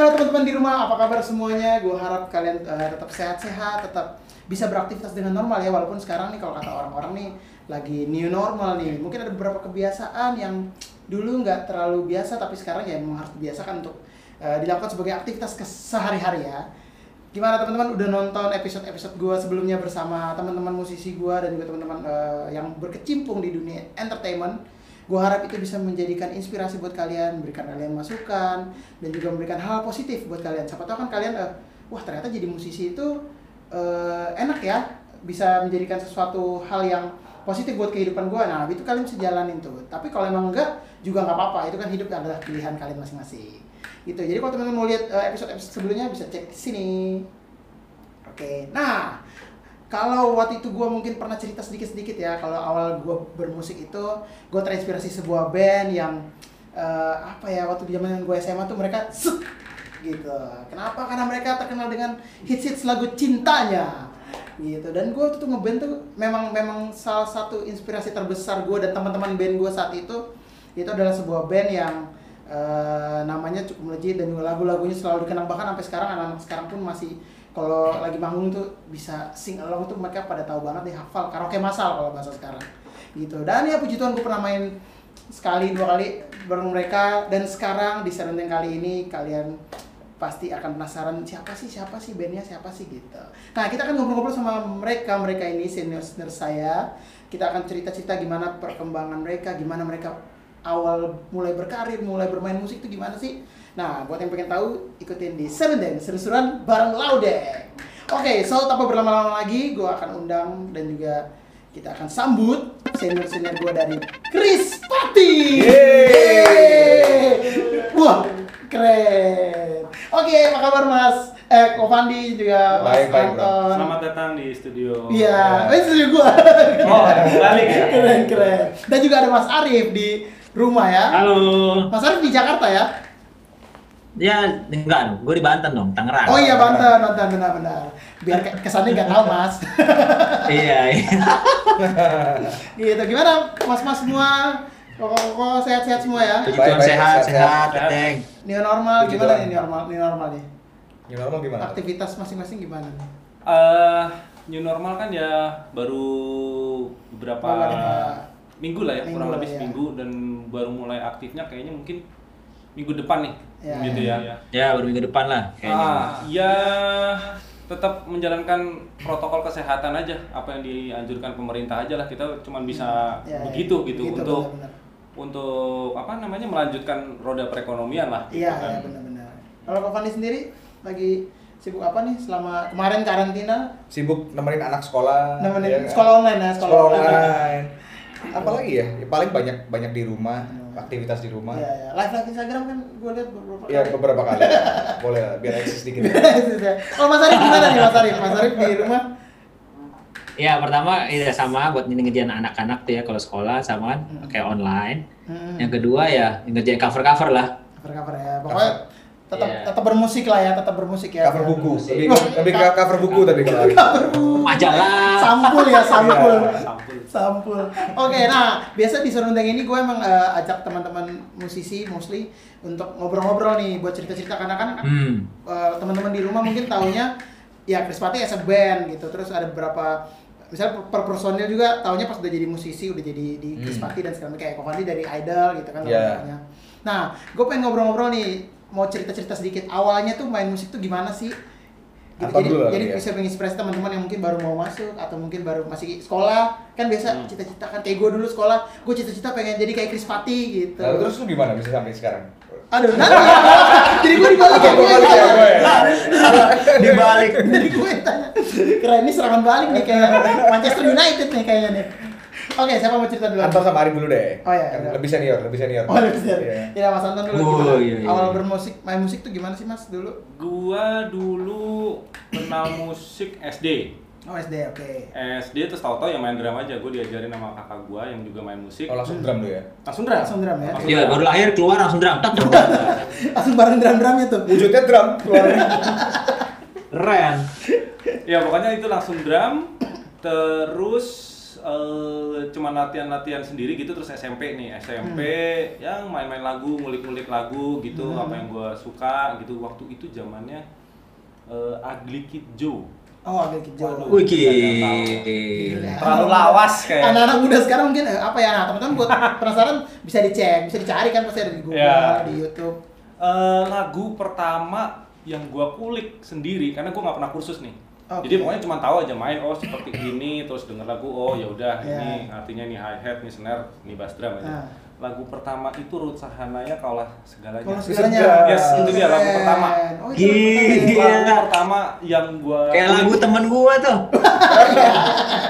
halo teman-teman di rumah, apa kabar semuanya? Gue harap kalian eh, tetap sehat-sehat, tetap bisa beraktivitas dengan normal ya. Walaupun sekarang nih kalau kata orang-orang nih lagi new normal nih. Mungkin ada beberapa kebiasaan yang dulu nggak terlalu biasa, tapi sekarang ya memang harus dibiasakan untuk eh, dilakukan sebagai aktivitas kesehari-hari ya. Gimana teman-teman udah nonton episode-episode gue sebelumnya bersama teman-teman musisi gue dan juga teman-teman eh, yang berkecimpung di dunia entertainment? Gue harap itu bisa menjadikan inspirasi buat kalian, memberikan kalian masukan, dan juga memberikan hal positif buat kalian. Siapa tahu kan kalian, eh, wah ternyata jadi musisi itu eh, enak ya, bisa menjadikan sesuatu hal yang positif buat kehidupan gue. Nah itu kalian bisa jalanin tuh. Tapi kalau emang enggak, juga nggak apa-apa. Itu kan hidup adalah pilihan kalian masing-masing. Gitu. Jadi kalau teman-teman mau lihat eh, episode-episode sebelumnya bisa cek sini. Oke, nah kalau waktu itu gue mungkin pernah cerita sedikit-sedikit ya kalau awal gue bermusik itu gue terinspirasi sebuah band yang eh, apa ya waktu di zaman gue SMA tuh mereka set gitu. Kenapa? Karena mereka terkenal dengan hits-hits lagu cintanya gitu. Dan gue tuh ngeband tuh memang memang salah satu inspirasi terbesar gue dan teman-teman band gue saat itu itu adalah sebuah band yang eh, namanya cukup melejit dan lagu-lagunya selalu dikenang. Bahkan sampai sekarang anak-anak sekarang pun masih kalau lagi manggung tuh bisa sing along tuh mereka pada tahu banget nih hafal karaoke masal kalau bahasa sekarang. Gitu. Dan ya puji Tuhan gue pernah main sekali dua kali bareng mereka. Dan sekarang di Serenteng kali ini kalian pasti akan penasaran siapa sih siapa sih bandnya siapa sih gitu. Nah kita akan ngobrol-ngobrol sama mereka mereka ini senior senior saya. Kita akan cerita-cerita gimana perkembangan mereka gimana mereka awal mulai berkarir mulai bermain musik itu gimana sih Nah, buat yang pengen tahu, ikutin di Seven Den, seru-seruan bareng Laudek. Oke, so tanpa berlama-lama lagi, gue akan undang dan juga kita akan sambut senior-senior gue dari Chris Pati. Wah, keren. Oke, apa kabar Mas? Eh, Ko Fandi juga Mas Baik, baik, bro. Anton. Selamat datang di studio. Iya, ini studio gua. Oh, balik ya? Keren, keren. Dan juga ada Mas Arif di rumah ya. Halo. Mas Arif di Jakarta ya? Ya enggak, gue di Banten dong, Tangerang. Oh iya Banten, Banten benar-benar. Biar ke- kesannya nggak tahu mas. iya, iya. gitu. Gimana mas-mas semua? Kok sehat-sehat semua ya? Puji Baik, Tuhan baik, sehat, sehat, sehat, sehat. Teng. New normal Puji gimana nih new normal? New normal nih. New normal gimana? Aktivitas masing-masing gimana? nih? Eh, new normal kan ya baru beberapa Beberapa minggu lah ya, minggu kurang lah lebih ya. seminggu dan baru mulai aktifnya kayaknya mungkin minggu depan nih, Ya. gitu ya. Ya, baru minggu depan lah kayaknya. Ah, ya tetap menjalankan protokol kesehatan aja, apa yang dianjurkan pemerintah aja lah. Kita cuma bisa Ya, ya. begitu gitu Begitu, untuk benar-benar. untuk apa namanya melanjutkan roda perekonomian lah. gitu Iya, kan. iya benar-benar. Kalau Kak Fandi sendiri lagi sibuk apa nih selama kemarin karantina? Sibuk nemenin anak sekolah. Nemenin ya kan? sekolah online ya, sekolah Sekolah online. online. Apalagi ya? ya? Paling banyak banyak di rumah, Hmm. Aktivitas di rumah. Iya, ya. Live live Instagram kan gue lihat beberapa Ya kali. beberapa kali. Boleh lah, biar eksis dikit. oh Mas Arif gimana nih Mas Arif? Mas Arif di rumah? Ya, pertama ya sama buat ngerjain anak-anak tuh ya kalau sekolah sama kan Hmm. kayak online. Hmm. Yang kedua ya ngerjain cover-cover lah. cover cover ya pokoknya tetap Iya. tetap bermusik lah ya tetap bermusik ya Cover buku. Lebih, lebih ke cover buku tadi kalau cover buku Majalah. sampul ya sampul Iya. Sampul. oke nah biasa di serundeng ini gue emang eh, ajak teman-teman musisi mostly untuk ngobrol-ngobrol nih buat cerita-cerita karena kan Hmm. eh, teman-teman di rumah mungkin taunya ya Chris Pati as a band gitu terus ada beberapa misalnya per personil juga taunya pas udah jadi musisi udah jadi di Chris Hmm. Pati dan sekarang kayak Kofandi dari Idol gitu kan Iya. teman-temannya. nah gue pengen ngobrol-ngobrol nih mau cerita-cerita sedikit awalnya tuh main musik tuh gimana sih gitu. Jadi dulu jadi ya? bisa menginspirasi teman-teman yang mungkin baru mau masuk atau mungkin baru masih sekolah kan biasa Hmm. cita-cita kan kayak gue dulu sekolah gue cita-cita pengen jadi kayak Chris Pati gitu Lalu terus lu gimana bisa sampai sekarang? aduh nanti jadi gue dibalik ya Gua balik ya, ya. Dibalik. Jadi gue tanya. Keren ini serangan balik nih kayak Manchester United nih kayaknya nih. Oke, siapa mau cerita dulu? Anton sama Ari dulu deh. Oh, iya, Kan iya. lebih senior, lebih senior. Oh, lebih serius. Iya. Ya, Mas Anton dulu. Oh, gimana? iya, iya. Awal bermusik, main musik tuh gimana sih Mas dulu? Gua dulu kenal musik SD. Oh, SD, oke. SD terus tau-tau yang main drum aja. Gue diajarin sama kakak gua yang juga main musik. Oh langsung drum lu ya? Langsung drum. Langsung drum ya? Iya, baru lahir keluar langsung drum. Tak, tak, tak. Langsung bareng drum-drumnya tuh. Wujudnya drum keluarnya. Keren. Ya pokoknya itu langsung drum. Terus eh, cuma latihan-latihan sendiri gitu terus SMP nih SMP yang main-main lagu ngulik-ngulik lagu gitu apa yang gue suka gitu waktu itu zamannya eh, Ugly Kid Joe Oh, agak hijau. Waduh. Wih, Gila. terlalu lawas kayak Anak-anak muda sekarang mungkin eh, apa ya? Nah, teman-teman buat penasaran bisa dicek, bisa dicari kan pasti ada di Google, Ya. di YouTube. Eh, lagu pertama yang gua kulik sendiri karena gua nggak pernah kursus nih. Oke. Jadi pokoknya cuma tahu aja main oh seperti ini terus denger lagu oh ya udah Ya. ini artinya nih hi hat nih snare nih bass drum aja. Nah. Lagu pertama itu Ruth Sahanaya kaulah segalanya. Kalau segalanya. Yes, itu dia lagu pertama. Oh, itu lagu pertama ya? Gila. Lagu pertama yang gua Kayak lagu kulik. temen gua tuh.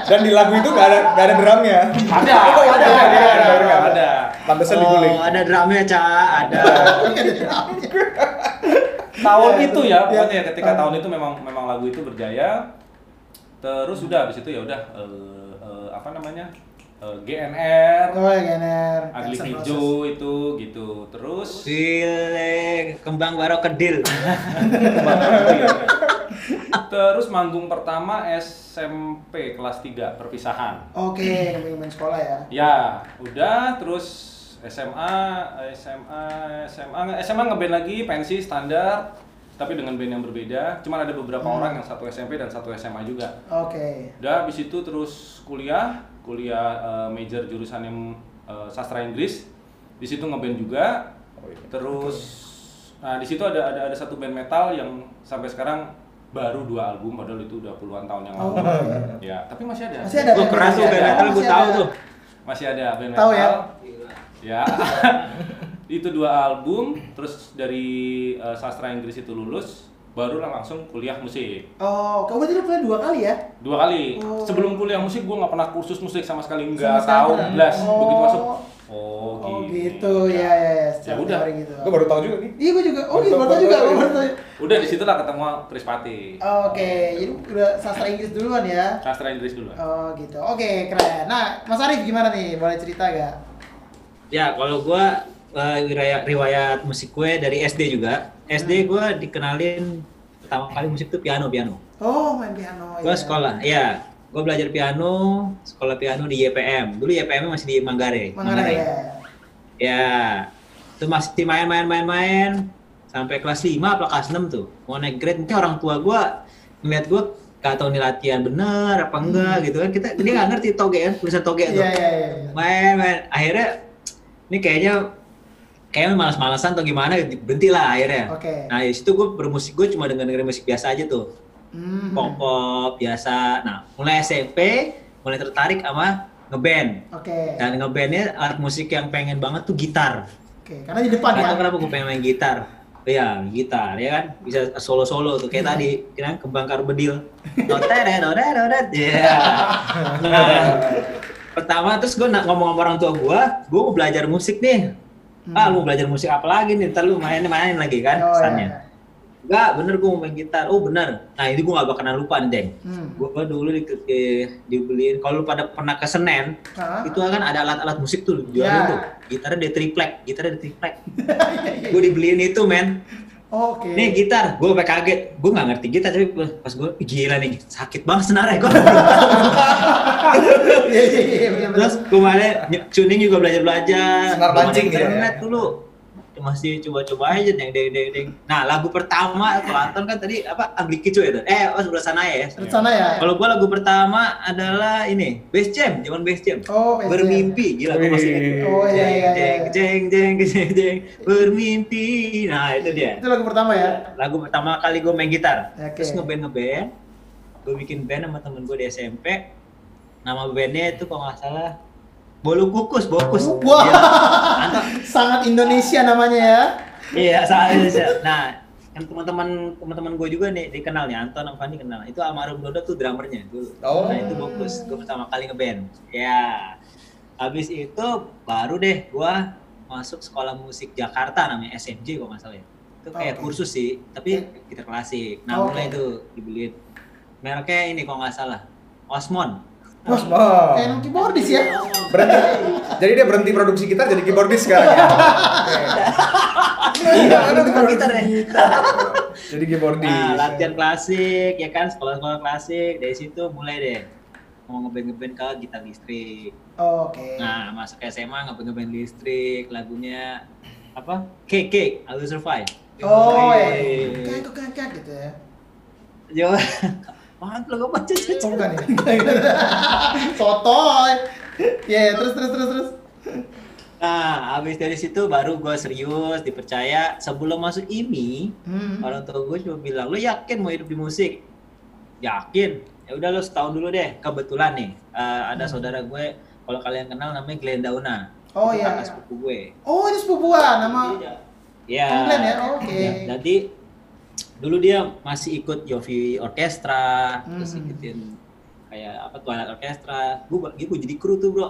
Dan di lagu itu gak ada gak ada drumnya. ada, Oh, ada, ada, ada, ada, ada. ada. Pantesan diguling. Oh, ada drumnya, Ca. Ada. Ini ada drumnya. tahun Ya, itu ya ya. pokoknya ya, ketika Ah. tahun itu memang memang lagu itu berjaya terus udah habis itu ya udah eh, eh, apa namanya Eh, GNR Oh, ya, N' Roses. Hijau itu gitu terus Gile, kembang baro kedil. terus manggung pertama SMP kelas 3 perpisahan Oke, main sekolah ya. ya udah terus SMA SMA SMA SMA ngeband lagi pensi standar tapi dengan band yang berbeda cuman ada beberapa Hmm. orang yang satu SMP dan satu SMA juga Oke. Udah habis itu terus kuliah, kuliah eh, major jurusan yang eh, sastra Inggris. Di situ ngeband juga. Oh, iya. Terus nah di situ ada ada ada satu band metal yang sampai sekarang baru dua album padahal itu udah puluhan tahun yang Oh, lalu. oke. Ya, tapi masih ada. Masih ada. Oh, keras tuh Masih band ada. metal Masih tahu ada. tuh. Masih ada band Tahu metal. ya? Ya. itu dua album terus dari eh, sastra Inggris itu lulus baru lah langsung kuliah musik. Oh, kamu berarti lu kuliah dua kali ya? dua kali Oh. sebelum kuliah musik gue nggak pernah kursus musik sama sekali nggak tahu belas Oh. begitu masuk oh, Oh, gini. gitu. Ya, ya, ya. ya udah gitu. Gue baru tahu juga nih. Iya, gue juga. Oh, gitu. Baru tahu juga. tahu, Oh, ya. baru tahu. udah di situ lah ketemu Chris Pati Oke, jadi udah sastra Inggris duluan ya. sastra Inggris dulu Oh, gitu. Oke, keren. Nah, Mas Arif gimana nih? Boleh cerita gak? Ya, kalau gua eh, riwayat, riwayat musik gue dari SD juga. SD gua dikenalin pertama kali musik tuh piano, piano. Oh, main piano. Gua ya. sekolah, iya. Gua belajar piano, sekolah piano di YPM. Dulu YPM masih di Manggarai. Manggarai ya. Ya. Itu masih main-main-main-main sampai kelas 5 apa kelas 6 tuh. Mau naik grade mungkin orang tua gua ngeliat gua gak tahu nih latihan bener apa enggak gitu kan. Kita dia nggak ngerti toge kan, tulisan toge tuh. Iya, iya, iya. Main main akhirnya ini kayaknya kayaknya malas-malasan atau gimana berhenti lah akhirnya. Oke. Nah, di situ gue bermusik gue cuma dengan dengerin musik biasa aja tuh. Hmm. Pop pop biasa. Nah, mulai SMP mulai tertarik sama ngeband. Oke. Dan ngebandnya alat musik yang pengen banget tuh gitar. Oke, karena di depan ya. kenapa gue pengen main gitar. Iya, gitar ya kan. Bisa solo-solo tuh kayak tadi, kira kembang karbedil. Notere, notere, notere. Iya. Nah, pertama terus gue ngomong sama orang tua gue, gue mau belajar musik nih. Ah, lu mau belajar musik apa lagi nih? Ntar lu main main lagi kan, Oh, pesannya. iya. Enggak, bener gue mau main gitar. Oh bener. Nah ini gue gak bakalan lupa nih, Deng. Hmm. Gue dulu di, di- dibeliin, kalau lu pada pernah ke Senen, Hah? itu kan ada alat-alat musik tuh jualin Ya. tuh. Gitarnya di triplek, gitarnya di triplek. gue dibeliin itu, men. Oke. Nih gitar, gue sampai kaget. Gue gak ngerti gitar, tapi pas gue, gila nih, sakit banget senarnya. Gue Iya, iya, iya. Terus kemarin tuning juga belajar-belajar. Senar Belum ada pancing dia ya? internet dulu. Masih coba-coba aja deng deng deng deng. Nah, lagu pertama kalau Anton kan tadi apa Ugly Kicu ya? tuh? Eh, oh sebelah sana ya. Terus sana ya. Kalau gua lagu pertama adalah ini, Bass Jam, zaman Bass Jam. Oh, Jam. Bermimpi, gila gua masih ingat. Oh, iya, iya, iya. Jeng jeng jeng jeng jeng bermimpi. Nah, itu dia. Itu lagu pertama ya. Lagu pertama kali gue main gitar. Oke. Terus ngeband ngeband. Gue bikin band sama temen gue di SMP. Nama bandnya itu kalau nggak salah Bolu Kukus, Bokus. Wah. Iya. Anton, Sangat Indonesia namanya ya. iya, salah Indonesia. Nah, kan teman-teman teman-teman gue juga nih dikenal nih Anton sama Fandi kenal. Itu almarhum Dodo tuh drummernya dulu. Oh. Nah, itu Bokus. Gue pertama kali ngeband. Ya. Habis itu baru deh gua masuk sekolah musik Jakarta namanya SMJ kalau nggak salah ya. Itu kayak Oke. kursus sih, tapi gitar klasik. Nah, Oke. mulai itu dibeliin. Mereknya ini kalau nggak salah. Osmond. Wah, Oh. kayak anak keyboardis ya. Berarti jadi dia berhenti produksi gitar jadi keyboardis sekarang ya. Iya, itu tukang gitar ya. Jadi keyboardis. Nah, latihan klasik ya kan, sekolah-sekolah klasik. Dari situ mulai deh mau ngeband ngeband ke gitar listrik. Oh, Oke. Nah masuk SMA ngeband ngeband listrik lagunya apa? Cake Cake, I Will Survive. Oh, ya. Yoi. Kayak kayak kayak gitu ya. Yo, Wah, lo gak baca bukan ya? Sotoy. Ya, ya, terus terus terus terus. Nah, habis dari situ baru gue serius, dipercaya. Sebelum masuk IMI, Hmm. orang tua gue cuma bilang, lo yakin mau hidup di musik? Yakin. Ya udah lo setahun dulu deh. Kebetulan nih, eh, ada saudara gue, kalau kalian kenal namanya Glenn Dauna. Oh, Itu iya, kakak iya. sepupu gue. Oh, itu sepupuan nama Ya. Om Glenn ya? Oh, Oke. Ya, jadi dulu dia masih ikut Yofi Orkestra, terus Hmm. ikutin kayak apa Twilight Orkestra. Gue gue jadi kru tuh bro,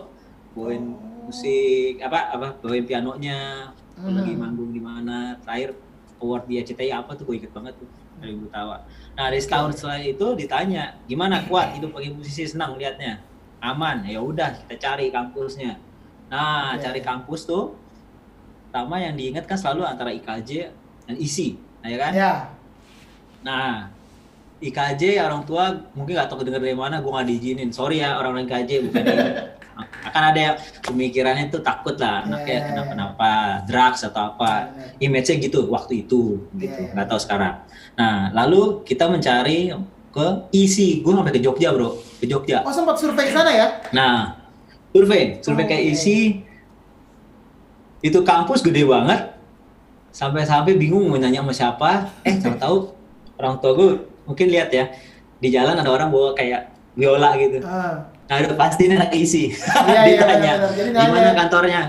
bawain Oh. musik apa apa bawain pianonya, Hmm. lagi manggung di mana. Terakhir award di ACTI apa tuh gue ikut banget tuh dari Butawa. Nah dari setahun setelah itu ditanya gimana kuat hidup bagi musisi senang liatnya aman ya udah kita cari kampusnya. Nah Oke. cari kampus tuh pertama yang diingat kan selalu antara IKJ dan ISI, nah ya kan? Ya. Nah, IKJ orang tua mungkin nggak tahu kedenger dari mana, gue nggak diizinin. Sorry ya orang-orang IKJ bukan. Akan ada yang pemikirannya tuh takut lah, Ya, anaknya ya, ya. kenapa-napa, drugs atau apa. Image-nya gitu waktu itu, gitu. Nggak tahu sekarang. Nah, lalu kita mencari ke ISI. Gue sampai ke Jogja bro, ke Jogja. Oh, sempat survei ke sana ya? Nah, survei, survei Oh, kayak oke. isi itu kampus gede banget. Sampai-sampai bingung mau nanya sama siapa. Eh, tahu-tahu orang tua gue mungkin lihat ya di jalan ada orang bawa kayak biola gitu. Ah. Nah, udah pasti ini anak isi. Iya, iya, Ditanya, di mana kantornya?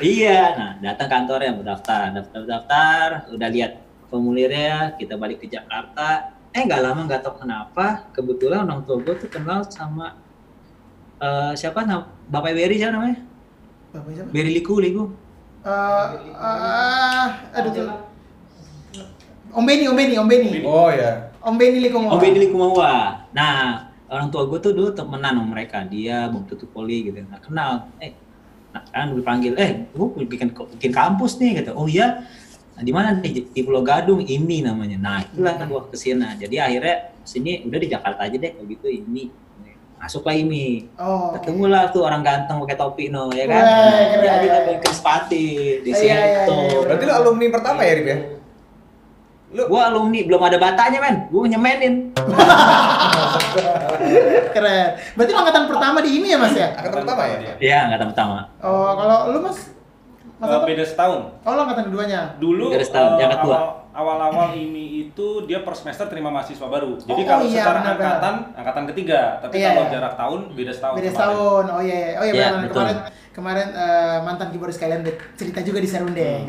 Iya, nah datang kantornya, daftar, daftar, daftar, udah lihat formulirnya, kita balik ke Jakarta. Eh nggak lama nggak tahu kenapa, kebetulan orang tua gue tuh kenal sama eh, siapa nam Bapak Berry siapa namanya? Bapak siapa? Berry Liku, Liku. Eh, ah, aduh tuh. Om Beni, Om Beni, Om Beni. Oh ya. Om Beni Likumawa. Om Benny Likumawa. Nah, orang tua gue tuh dulu temenan sama mereka. Dia Bang Tutu Poli gitu. Nah, kenal. Eh, nah, kan gue dipanggil, eh, gue bikin bikin kampus nih gitu. Oh iya. Nah, di mana nih? Di Pulau Gadung ini namanya. Nah, itulah kan gue ke sini. Jadi akhirnya sini udah di Jakarta aja deh kalau gitu ini. Masuklah ini. Oh, oke. Ketemulah tuh orang ganteng pakai topi no, ya kan. Keren. Jadi kita bikin sepati di Iya, iya, situ. iya, iya. Berarti lu alumni pertama ya, Rip ya? Lu Gue alumni belum ada batanya men, gue nyemenin. Keren. Berarti angkatan pertama di ini ya, Mas ya? angkatan pertama ya? Iya, angkatan pertama. Oh, kalau lu Mas Mas apa? beda setahun. Oh, lu angkatan keduanya. Dulu Beda setahun, eh, yang kedua. awal- awal-awal ini itu dia per semester terima mahasiswa baru. Jadi Oh, kalau iya, secara benar-benar. angkatan angkatan ketiga, tapi Iya, kalau iya. jarak tahun beda setahun. Beda setahun. Oh iya, iya. oh iya Iya, benar. betul. Kemarin kemarin eh, mantan keyboardis kalian cerita juga di Serundeng.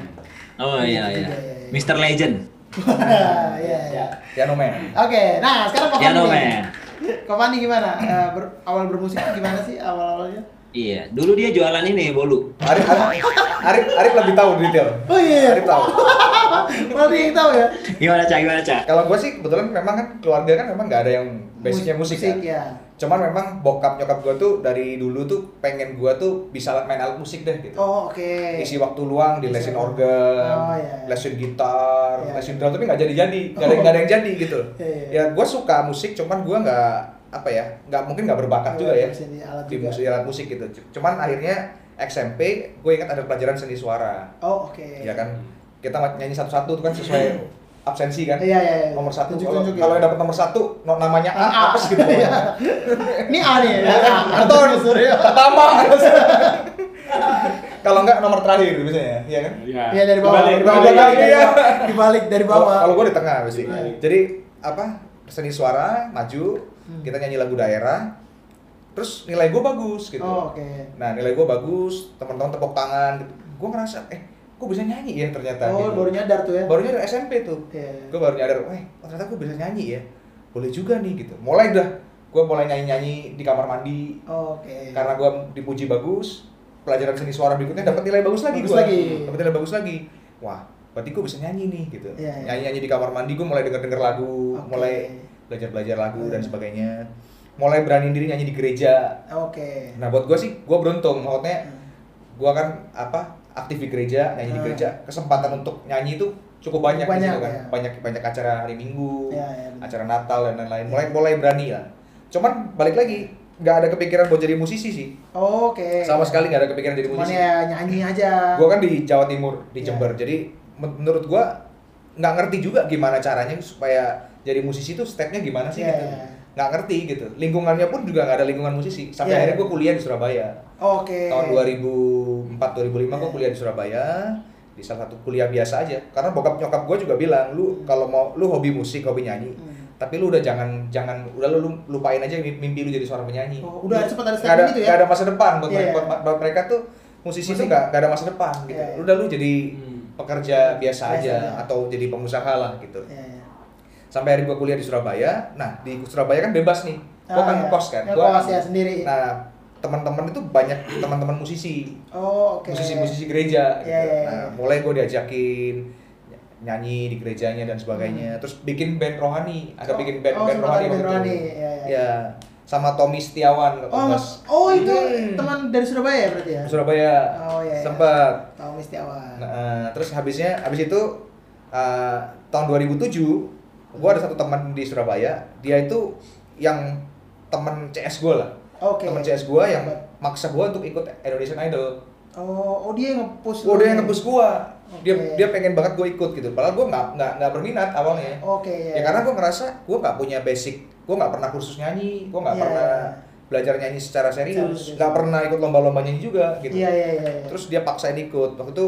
Oh iya iya. juga, iya, iya. Legend. Iya, iya. Piano Man. Oke, nah sekarang Kak Piano. Man. Kak Fandi gimana? Eh, ber- awal bermusik gimana sih awal-awalnya? Iya, dulu dia jualan ini bolu. Arif, Arif, Arif, Arif lebih tahu detail. Oh iya. Arif tahu. Dia yang tahu ya. Gimana cak? Gimana cak? Kalau gue sih kebetulan memang kan keluarga kan memang nggak ada yang basicnya musik, musik ya. ya. Cuman memang bokap nyokap gue tuh dari dulu tuh pengen gue tuh bisa main alat musik deh gitu. Oh oke. Isi waktu luang di lesin organ, Oh, iya. lesin gitar, Iya. lesin drum tapi nggak jadi-jadi, nggak ada, Oh. ada yang jadi gitu. Iya, iya. Ya gue suka musik, cuman gue nggak apa ya, nggak mungkin nggak berbakat juga ya di alat di musik alat musik gitu. Cuman akhirnya SMP gue ingat ada pelajaran seni suara, Oh oke. ya kan kita nyanyi satu-satu tuh kan sesuai absensi kan. Iya iya. iya. Nomor satu Tunjuk, kalau ya. kalau yang dapat nomor satu no- namanya A, A. apes gitu. Iya. Ini A nih. ya. Anton Surya. pertama. kalau enggak nomor terakhir biasanya, ya kan? Iya. Iya dari bawah. Dibalik, Dari bawah. dibalik, iya. bawah. Dibalik dari Kalau bawah. kalau gue di tengah pasti. Dibalik. Jadi apa? Seni suara maju, Hmm. kita nyanyi lagu daerah. Terus nilai gue bagus gitu. Oh oke. Nah, nilai gue bagus, teman-teman tepuk tangan gitu. Gue ngerasa eh gue bisa nyanyi ya ternyata Oh gitu. baru nyadar tuh ya. Baru nyadar SMP tuh. Iya. Gue baru nyadar, wah oh, ternyata gue bisa nyanyi ya. Boleh juga nih gitu. Mulai dah gue mulai nyanyi-nyanyi di kamar mandi Oh, Oke. karena gue dipuji bagus. Pelajaran seni suara berikutnya dapat nilai bagus lagi Bagus gua. lagi. Dapat nilai bagus lagi. Wah, berarti gue bisa nyanyi nih gitu. Iya, iya. Nyanyi-nyanyi di kamar mandi gue mulai denger-denger lagu, Oke. mulai belajar-belajar lagu dan Hmm. sebagainya. Mulai berani diri nyanyi di gereja. Oke. Nah, buat gue sih, gue beruntung. Maksudnya, Hmm. gue kan apa aktif di gereja, nyanyi di Hmm. gereja. Kesempatan untuk nyanyi itu cukup banyak, Cukup situ banyak, kan. ya. Banyak banyak acara hari Minggu, iya, benar. acara Natal dan lain-lain. Mulai mulai berani lah. Cuman balik lagi, nggak ada kepikiran buat jadi musisi sih. Oh, Oke. Sama sekali nggak ada kepikiran jadi Cuman musisi. ya nyanyi aja. Gue kan di Jawa Timur, di Iya. Jember. Jadi men- menurut gue nggak ngerti juga gimana caranya supaya jadi musisi tuh stepnya gimana sih Iya, gitu. iya. Nggak ngerti gitu. Lingkungannya pun juga nggak ada lingkungan musisi. Sampai Iya. akhirnya gue kuliah di Surabaya. Oke. Tahun 2004-2005 gue Iya. kuliah di Surabaya di salah satu kuliah biasa aja karena bokap nyokap gue juga bilang lu kalau mau lu hobi musik hobi nyanyi Hmm. tapi lu udah jangan jangan udah lu, lu lupain aja mimpi, mimpi lu jadi seorang penyanyi Oh, udah sempat ada statement itu ya? nggak ada masa depan buat, Iya, mereka, iya. buat, buat mereka tuh musisi Musik. tuh nggak nggak ada masa depan gitu Iya, iya. udah lu jadi Hmm. pekerja biasa, Biasa aja aja. atau jadi pengusaha lah gitu Iya, iya. sampai akhirnya gue kuliah di Surabaya nah di Surabaya kan bebas nih gue Ah, kan iya. ngekos kan Ngekos Gua- ya sendiri. nah teman-teman itu banyak teman-teman musisi Oh, oke. musisi-musisi gereja gitu. Iya, iya, iya. Nah, mulai gue diajakin ny- nyanyi di gerejanya dan sebagainya. Terus bikin band rohani, Hmm. Oh, bikin band oh, band sempat rohani band waktu rohani, itu. iya, iya. Ya, sama Tommy Setiawan Oh, mas, oh itu Hmm. teman dari Surabaya ya berarti ya? Surabaya. Oh, iya, iya. Sempat. Tahu Mistiawan. Nah, eh, terus habisnya habis itu eh, tahun 2007 gue ada satu teman di Surabaya, dia itu yang teman CS gue lah. Oke. Teman CS gue yang maksa gue untuk ikut Indonesian Idol. Oh, oh dia yang nge-push. Oh dia yang nih. ngebus gua. Dia dia pengen banget gue ikut gitu. Padahal gua nggak nggak nggak berminat awalnya. Oke, Ya karena gua ngerasa gua nggak punya basic. Gua nggak pernah kursus nyanyi. Gua nggak Iya. pernah belajar nyanyi secara serius. Nggak pernah ikut lomba-lomba nyanyi juga gitu. Iya, iya, iya. iya. Terus dia paksain ikut. Waktu itu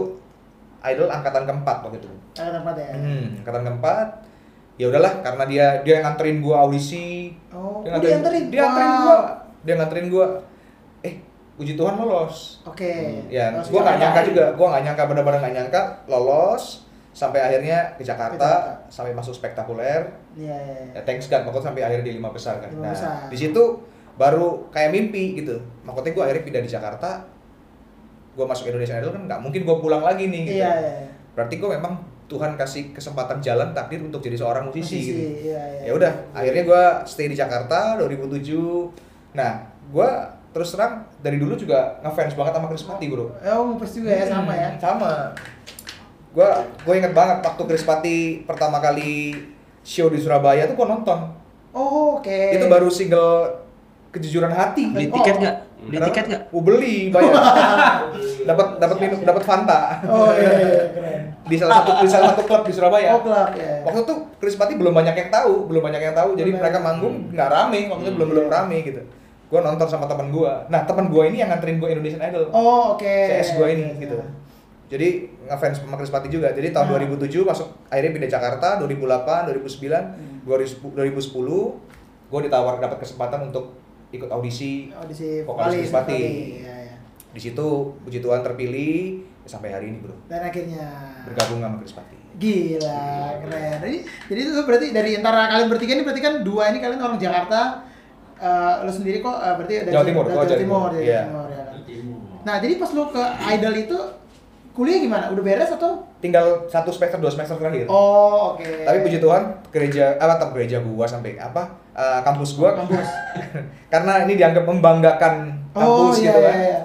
idol angkatan keempat waktu itu. Ada tempat ya. Hmm, angkatan keempat. Ya udahlah karena dia dia yang nganterin gua audisi. Oh, Dia oh, dia anterin. Dia nganterin Wah. gua. Dia nganterin gua. Eh, puji Tuhan lolos. Oke. Ya, Terus gue nggak nyangka juga, gue nggak nyangka benar-benar nggak nyangka lolos sampai akhirnya ke Jakarta, Jakarta. sampai masuk spektakuler. Iya, iya. iya. Ya, thanks God, makanya sampai akhirnya di lima besar kan. Lima nah, besar. di situ baru kayak mimpi gitu. Makanya gue akhirnya pindah di Jakarta, gue masuk Indonesia Idol kan nggak mungkin gue pulang lagi nih gitu. Iya, iya. iya. Berarti gue memang Tuhan kasih kesempatan jalan takdir untuk jadi seorang musisi, gitu. Iya, iya. Ya udah, akhirnya gue stay di Jakarta 2007. Nah, gue terus terang dari dulu juga ngefans banget sama Chris Patti bro. Oh, ngepus juga ya sama ya. Hmm, Sama. Gua gue inget banget waktu Chris Patti pertama kali show di Surabaya tuh gua nonton. Oh, oke. Itu baru single kejujuran hati. Beli Oh. tiket nggak? Beli Kenapa? tiket nggak? Oh, beli, bayar. dapat dapat minum, dapat Fanta. Oh, iya, iya, iya, keren. Di salah satu di salah satu klub di Surabaya. Oh, klub ya. Waktu itu Chris Patti belum banyak yang tahu, belum banyak yang tahu. Jadi Benar. mereka manggung nggak rame, waktu itu belum belum rame gitu. Gua nonton sama teman gua. Nah, teman gua ini yang nganterin gua Indonesian Idol. Oh, oke. CS gua ini Iya, gitu. iya. Jadi ngefans sama Chris Patti juga. Jadi tahun Nah. 2007 masuk akhirnya pindah Jakarta, 2008, 2009, Hmm. 2010 gue ditawar dapat kesempatan untuk ikut audisi. Audisi Vokalis Chris Patti. Iya, iya. Di situ puji Tuhan terpilih sampai hari ini, Bro. Dan akhirnya Bergabung sama Chris Patti. Gila, keren. Jadi, jadi itu berarti dari antara kalian bertiga ini berarti kan dua ini kalian orang Jakarta, eh lo sendiri kok eh, berarti dari Jawa Timur, dari gua Jawa Jawa Timur, Timur, dari iya. Timur, ya kan? Nah, jadi pas lo ke Idol itu kuliah gimana? Udah beres atau? Tinggal satu semester, dua semester terakhir. Oh, oke. Tapi puji Tuhan gereja apa tem gereja gua sampai apa eh, kampus gua Kampus. karena ini dianggap membanggakan Oh, kampus iya, gitu kan. iya, iya.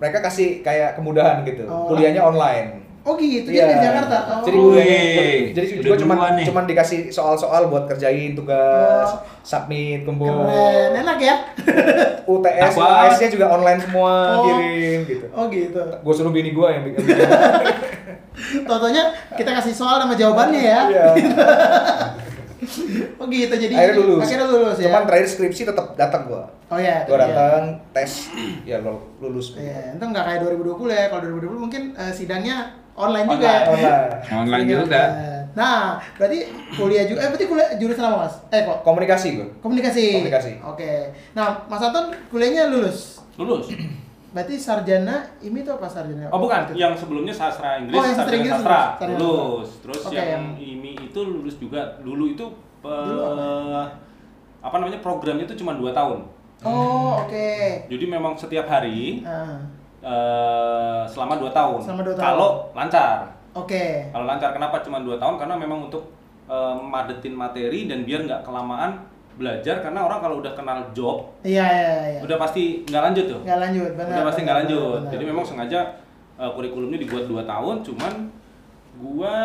Mereka kasih kayak kemudahan gitu. Oh. Kuliahnya online. Oh gitu, Iya. jadi dari Jakarta. Oh. Jadi gue, jadi gue nih. cuman dikasih soal-soal buat kerjain tugas, Oh. submit, kumpul. Keren, enak ya? UTS? UAS-nya juga online semua, Oh. kirim gitu. Oh gitu. Gue suruh bini gue yang bikin. Totonya kita kasih soal sama jawabannya ya. Iya. Oh gitu, jadi Akhirnya lulus. Akhirnya lulus ya. Cuman terakhir skripsi tetap datang gue. Oh iya. Gue iya. datang, tes, ya lulus. Iya, itu nggak kayak 2020 ya. Kalau 2020 mungkin eh, sidangnya online, juga Online. ya. Online. Online Sidangnya juga. Nah, berarti kuliah juga. Eh, berarti kuliah jurusan apa mas? Eh kok? Komunikasi gue. Komunikasi. Komunikasi. Oke. Nah, Mas Anton kuliahnya lulus. Lulus. Berarti sarjana ini tuh apa sarjana? Oh bukan, yang sebelumnya sastra Inggris, Oh, yang sastra sarjana Inggris sastra, lulus. Sarjana lulus. Terus Oke, yang yang- IMI itu lulus juga. Dulu itu eh, Dulu apa namanya programnya itu cuma 2 tahun. Oh, oke. Jadi memang setiap hari Ah, eh, selama 2 tahun. Selama dua tahun. Kalau lancar. Oke. Kalau lancar kenapa cuma 2 tahun? Karena memang untuk eh, madetin materi dan biar nggak kelamaan belajar karena orang kalau udah kenal job Iya, iya, iya. udah pasti nggak lanjut tuh. Nggak lanjut, benar. udah pasti nggak lanjut. benar. Jadi memang sengaja uh, kurikulumnya dibuat 2 tahun, cuman gua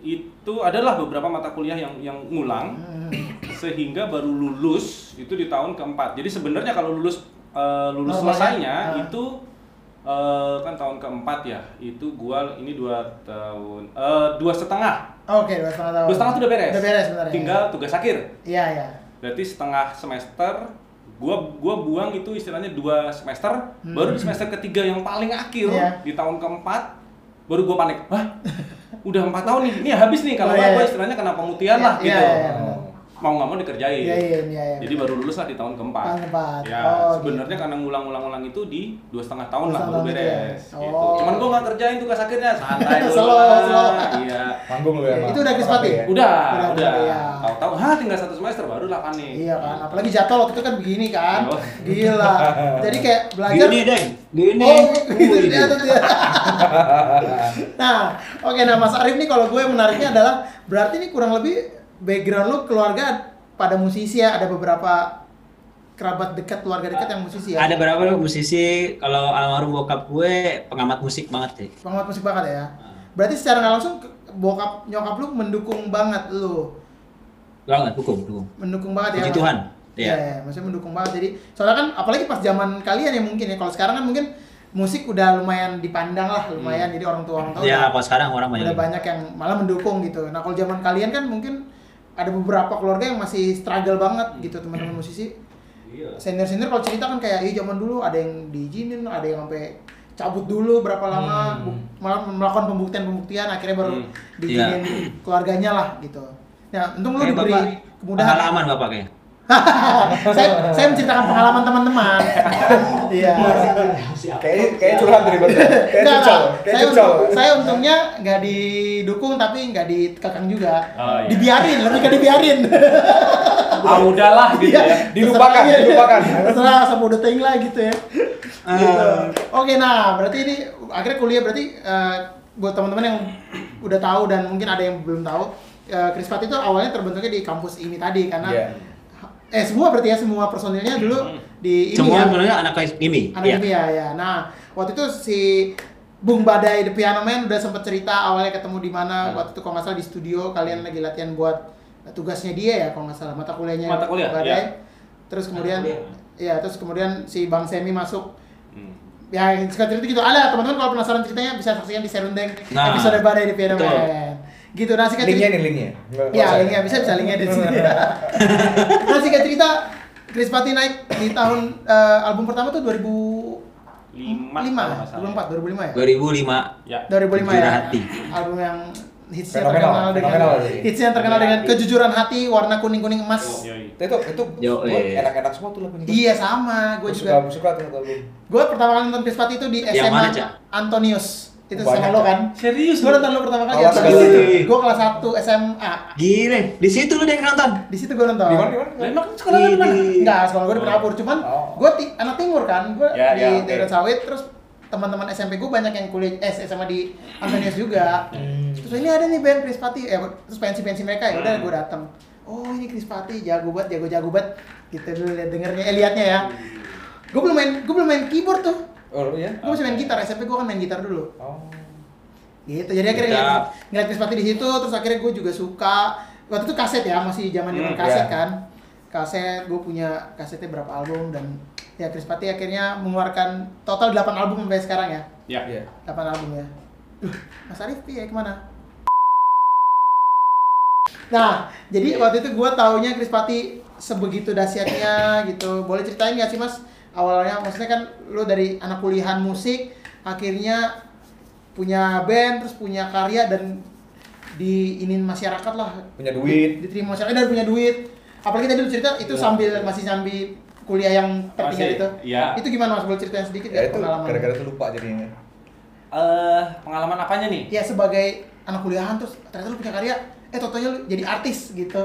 itu adalah beberapa mata kuliah yang yang ngulang Hmm. sehingga baru lulus itu di tahun keempat. Jadi sebenarnya kalau lulus eh, lulus Normalnya, selesainya ah. itu eh, kan tahun keempat ya. Itu gua ini dua tahun eh, dua setengah. Oke, dua setengah tahun. Dua setengah tuh udah beres. Udah beres sebenarnya. Tinggal tugas akhir. Iya, iya. Berarti setengah semester gua gua buang itu istilahnya dua semester baru di semester ketiga yang paling akhir Hmm. Iya. di tahun keempat baru gua panik wah udah empat tahun nih ini habis nih kalau Oh, nggak iya, gua iya. istilahnya kena pemutihan Iya, lah iya, gitu iya, iya, benar. Mau nggak mau dikerjain Iya, iya, iya, iya. jadi baru lulus lah di tahun keempat Tahun keempat. ya Oh, sebenarnya karena ngulang-ulang-ulang itu di dua setengah tahun Dua lah baru tahun gitu ya? beres gitu. Oh. cuman gua nggak kerjain tugas akhirnya santai dulu Slow, lah. slow. iya Manggung lu ya. Itu udah Krispati? ya? udah Udah, udah, iya. tahu-tahu ha tinggal satu semester baru lah panik Iya kan, apalagi jatuh waktu itu kan begini kan. Yo. Gila. Jadi kayak belajar Gini, Deng. Gini. Oh, gitu dia tuh dia. nah, oke nah Mas Arif nih kalau gue menariknya adalah berarti ini kurang lebih background lu keluarga pada musisi ya, ada beberapa kerabat dekat keluarga dekat yang musisi ya. Ada berapa musisi kalau almarhum bokap gue pengamat musik banget deh. Pengamat musik banget ya. Berarti secara nggak langsung bokap nyokap lu mendukung banget lu. Banget, dukung, dukung. Mendukung banget ya. Puji Mas? Tuhan. Iya, Iya. ya, maksudnya mendukung banget. Jadi soalnya kan apalagi pas zaman kalian ya mungkin ya. Kalau sekarang kan mungkin musik udah lumayan dipandang lah, lumayan. Jadi orang tua orang tua Ya, kalau sekarang orang banyak. udah banyak yang malah mendukung gitu. Nah kalau zaman kalian kan mungkin ada beberapa keluarga yang masih struggle banget gitu teman-teman musisi. Iya. Senior senior kalau cerita kan kayak iya zaman dulu ada yang diizinin, ada yang sampai cabut dulu berapa lama, malah melakukan pembuktian pembuktian akhirnya baru Hmm. diizinin keluarganya lah gitu. Nah untung lu Kayak diberi bapak kemudahan. pengalaman bapak kayak. saya saya menceritakan pengalaman teman-teman. Iya. Kayak kayak curhat dari Kayak Enggak, curcol, kayak Saya, untung- saya untungnya nggak didukung tapi nggak dikekang juga. Oh, iya. Dibiarin, lebih ke dibiarin. ah udahlah gitu Iya. ya Dilupakan, Terserah, iya. dilupakan. Terserah sama udah ting lah gitu ya. Gitu. Ah. Oke, nah berarti ini akhirnya kuliah berarti eh, buat teman-teman yang udah tahu dan mungkin ada yang belum tahu, Chris Pat itu awalnya terbentuknya di kampus ini tadi karena Iya. Eh semua berarti ya semua personilnya dulu di ini Semua ya. sebenarnya anak ini. Anak Iya. ini ya, ya. Nah, waktu itu si Bung Badai The Piano Man udah sempet cerita awalnya ketemu di mana Hmm. waktu itu kalau nggak salah di studio kalian lagi latihan buat tugasnya dia ya kalau nggak salah mata kuliahnya Mata kuliah, Badai. iya. Terus kemudian ya terus kemudian si Bang Semi masuk Hmm. ya singkat cerita gitu ada teman-teman kalau penasaran ceritanya bisa saksikan di Serundeng Nah, episode Badai The Piano betul. Man gitu nah singkat Linknya cerita nih linknya. Ya usah. linknya bisa bisa linknya di sini nah singkat cerita Chris Patti naik di tahun eh, album pertama tuh 2000 Lima, lima kalau nggak salah. 2004 2005 ya 2005. ya 2005 Kejujuran ya hati. album yang hitsnya terkenal dengan sih. hitsnya terkenal dengan kejujuran hati warna kuning kuning emas Yoi. Itu itu, itu Yo, gua eh. enak-enak semua tuh lagunya. iya sama gue Gua juga suka suka tuh lagu. gue pertama kali nonton Chris Patti itu di Yang SMA? Antonius itu Banyak, sama lo kan serius gue nonton lo pertama kali Kelas Antonius satu. gue kelas 1 SMA Gile, di situ lu yang nonton. di situ gue nonton Di mana di mana? Emang sekolah lu di mana Enggak, sekolah gue di Penapur, cuman Oh. gue ti- anak timur kan, gue Ya, di ya, oke. daerah sawit, terus teman-teman SMP gue banyak yang kuliah eh SMA di Antonius juga. Terus ini ada nih band Chris Patti, eh terus pensi-pensi mereka ya udah Hmm. gue datang. Oh ini Chris Patti jago banget, jago-jago banget. Gitu dulu lihat dengernya, eh liatnya ya. Gue belum main, gue belum main keyboard tuh. Oh ya. Gue masih main gitar, SMP gue kan main gitar dulu. Oh. Gitu, jadi akhirnya ngeliat, ngeliat Chris Patti di situ, terus akhirnya gue juga suka. Waktu itu kaset ya, masih zaman zaman Hmm, kaset iya. kan. Kaset, gue punya kasetnya berapa album dan ya Chris Patti akhirnya mengeluarkan total 8 album sampai sekarang ya. ya Iya. 8 album ya. Duh, Mas Arif ya ke mana? Nah, jadi waktu itu gue taunya Chris Patti sebegitu dahsyatnya gitu. Boleh ceritain nggak sih mas? Awalnya maksudnya kan lo dari anak kuliahan musik, akhirnya punya band, terus punya karya dan diinin masyarakat lah. Punya duit. Diterima masyarakat dan punya duit. Apalagi tadi lu cerita itu sambil masih sambil kuliah yang tertinggal itu. iya. Itu gimana mas? Boleh ceritain sedikit Ya nggak itu pengalaman? gara-gara itu lupa jadinya. eh pengalaman apanya nih ya sebagai anak kuliahan terus ternyata lu punya karya eh totonya lu jadi artis gitu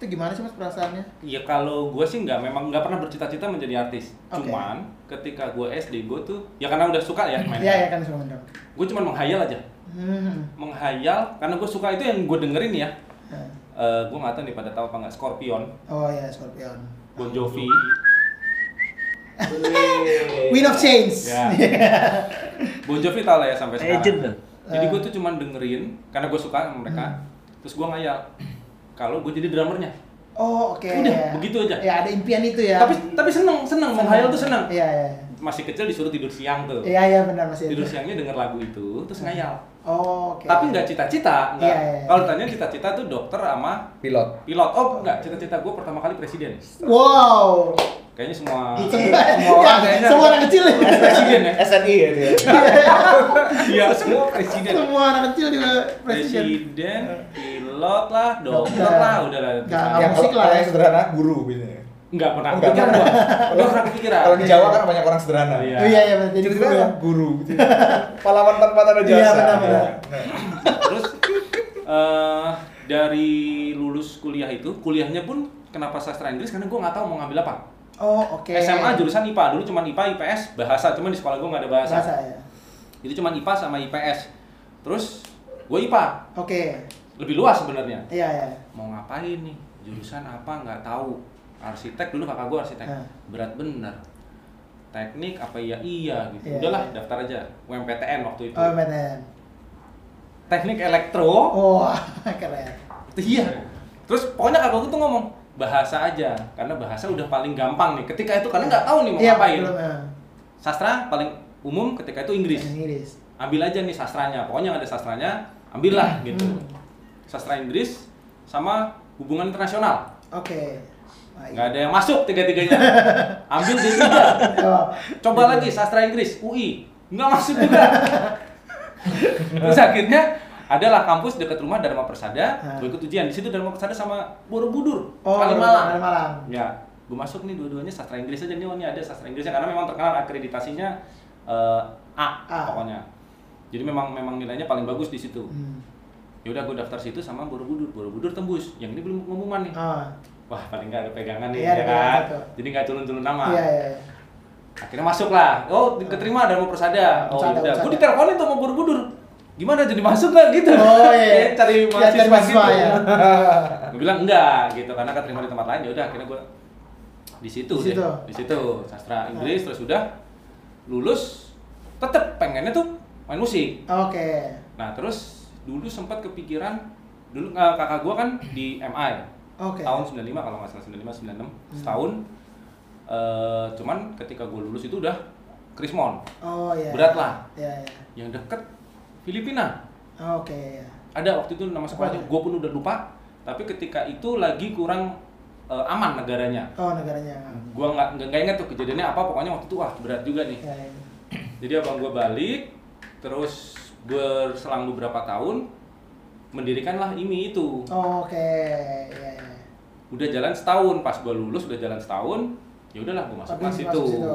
itu gimana sih mas perasaannya Ya kalau gue sih nggak memang nggak pernah bercita-cita menjadi artis. Oke. Cuman ketika gue SD gue tuh ya karena udah suka ya main. iya ya kan semua mendong Gue cuma menghayal aja. hmm. Menghayal karena gue suka itu yang gue dengerin ya. Nah. Eh gue nggak tahu nih pada tahu apa nggak Scorpion, oh ya Scorpion Bon Jovi. Wind of Change Ya. Bon Jovi tau lah ya sampai sekarang. Legend loh. Jadi Eh. gue tuh cuman dengerin karena gue suka sama mereka. Hmm. Terus gue ngayal kalau gue jadi drummernya. Oh, oke. Udah, begitu aja. Ya, ada impian itu ya. Tapi tapi seneng, seneng, menghayal tuh seneng. Iya, iya. Masih kecil disuruh tidur siang tuh. Iya, iya benar masih. Tidur itu. siangnya denger lagu itu, terus ngayal. Oh, oke. Tapi nggak cita-cita, nggak. Iya, iya. Kalau ditanya cita-cita tuh dokter sama Pilot. pilot. Oh, nggak, cita-cita gue pertama kali presiden. Wow. Kayaknya semua Semua, semua orang kayaknya semua anak kecil ya. presiden ya. SNI ya dia. Iya, semua presiden. Semua anak kecil juga presiden. Presiden, pilot lah, dokter lah, udah lah. Yang musik lah ya. yang sederhana guru biasanya. Enggak pernah Enggak. kepikiran gua. Enggak pernah kepikiran. Kalau di Jawa kan banyak orang sederhana. Iya. Oh iya iya benar. Jadi Tiba-tiba guru ya. guru. Pahlawan tanpa tanda jasa. Iya, benar, benar. Nah. Terus eh dari lulus kuliah itu, kuliahnya pun kenapa sastra Inggris karena gua nggak tahu mau ngambil apa. Oh, oke. SMA jurusan IPA dulu cuman IPA IPS bahasa cuman di sekolah gua nggak ada bahasa. bahasa ya. Itu cuman IPA sama IPS. Terus gue IPA Oke. lebih luas sebenarnya. Iya, iya. Mau ngapain nih? Jurusan apa nggak tahu. Arsitek dulu kakak gue arsitek. Hah. Berat bener. Teknik apa ya iya gitu. Iya, Udahlah iya. daftar aja UMPTN waktu itu. Oh, benar. Teknik elektro. Wah, keren. Iya. Terus pokoknya kakak gue tuh ngomong bahasa aja karena bahasa udah paling gampang nih. Ketika itu karena nggak tahu nih mau Iya, ngapain. belum. ya. Sastra paling umum ketika itu Inggris. Inggris. Ambil aja nih sastranya. Pokoknya ada sastranya, ambillah gitu. Hmm. Sastra Inggris sama hubungan internasional. Oke. Baik. Nggak ada yang masuk tiga-tiganya. Ambil D3 Oh, coba lagi sastra Inggris UI nggak masuk juga. Terus akhirnya adalah kampus dekat rumah Dharma Persada gue ikut ujian. Di situ Dharma Persada sama Borobudur Oh, Kalimalang. Kalimalang. ya gue masuk nih dua-duanya sastra Inggris aja nih oh ini ada sastra Inggrisnya. Karena memang terkenal akreditasinya eh, A, A. pokoknya. Jadi memang memang nilainya paling bagus di situ. Hmm. ya udah gue daftar situ sama Borobudur. Borobudur tembus. Yang ini belum pengumuman nih. Oh. Wah paling nggak ada pegangan nih Iya, ya ada kan satu. jadi nggak turun-turun nama Iya, iya. iya. akhirnya masuk lah oh keterima ada mau persada oh udah gue diteleponin tuh sama Borobudur gimana jadi masuk nggak gitu Oh, iya. Ya, cari Ya, mahasiswa, cari mahasiswa, gitu ya. gue bilang enggak gitu karena keterima di tempat lain ya udah akhirnya gue di situ Di deh. situ. di situ sastra Inggris terus udah lulus tetep pengennya tuh main musik Oke. nah terus dulu sempat kepikiran dulu eh, kakak gue kan di MI Oke. tahun 95 kalau nggak salah 95 96 setahun eh cuman ketika gue lulus itu udah Krismon Oh iya. Berat lah. Iya, iya. yang deket Filipina Oke. iya. ada waktu itu nama sekolahnya gue pun udah lupa tapi ketika itu lagi kurang eh, aman negaranya Oh, negaranya. gue nggak nggak ingat tuh kejadiannya apa pokoknya waktu itu wah berat juga nih Iya, iya. jadi abang gue balik terus berselang beberapa tahun mendirikanlah IMI itu Oh, Oke. Iya, iya. Udah jalan setahun pas gue lulus udah jalan setahun ya udahlah gue masuk kelas itu situ.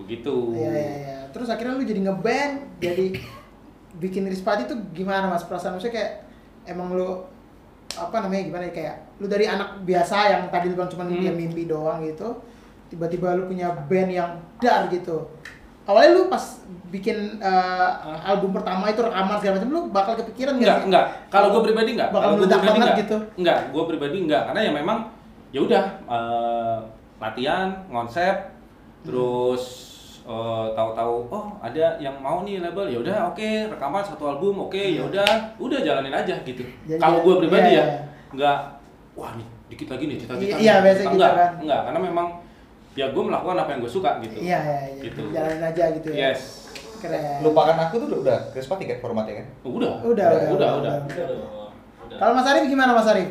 begitu Iya, iya, iya. Terus akhirnya lu jadi ngeband, jadi bikin Rispati tuh gimana Mas? Perasaan maksudnya kayak emang lu apa namanya gimana ya kayak lu dari anak biasa yang tadi lu bilang cuma Hmm. dia mimpi doang gitu, tiba-tiba lu punya band yang dar gitu. Awalnya lu pas bikin uh, album pertama itu rekaman segala macam lu bakal kepikiran nggak enggak. Kalau gue pribadi enggak. Bakal meledak banget gitu. Enggak, gue pribadi enggak karena ya memang ya udah eh, latihan, konsep, terus eh, tahu-tahu oh ada yang mau nih label ya udah oke rekaman satu album oke ya udah udah jalanin aja gitu. Jadi- Kalau gue pribadi iya, ya iya. enggak wah nih dikit lagi nih cita-cita. Iya, gitu enggak, kan. Enggak, karena memang ya gue melakukan apa yang gue suka gitu. Iya, iya, iya. Gitu. Jalanin aja gitu ya. Yes. Keren. Lupakan aku tuh udah, udah Krispati kan formatnya kan? Oh, udah. Udah, udah, udah, udah. udah. Kalau Mas Arif gimana Mas Arif?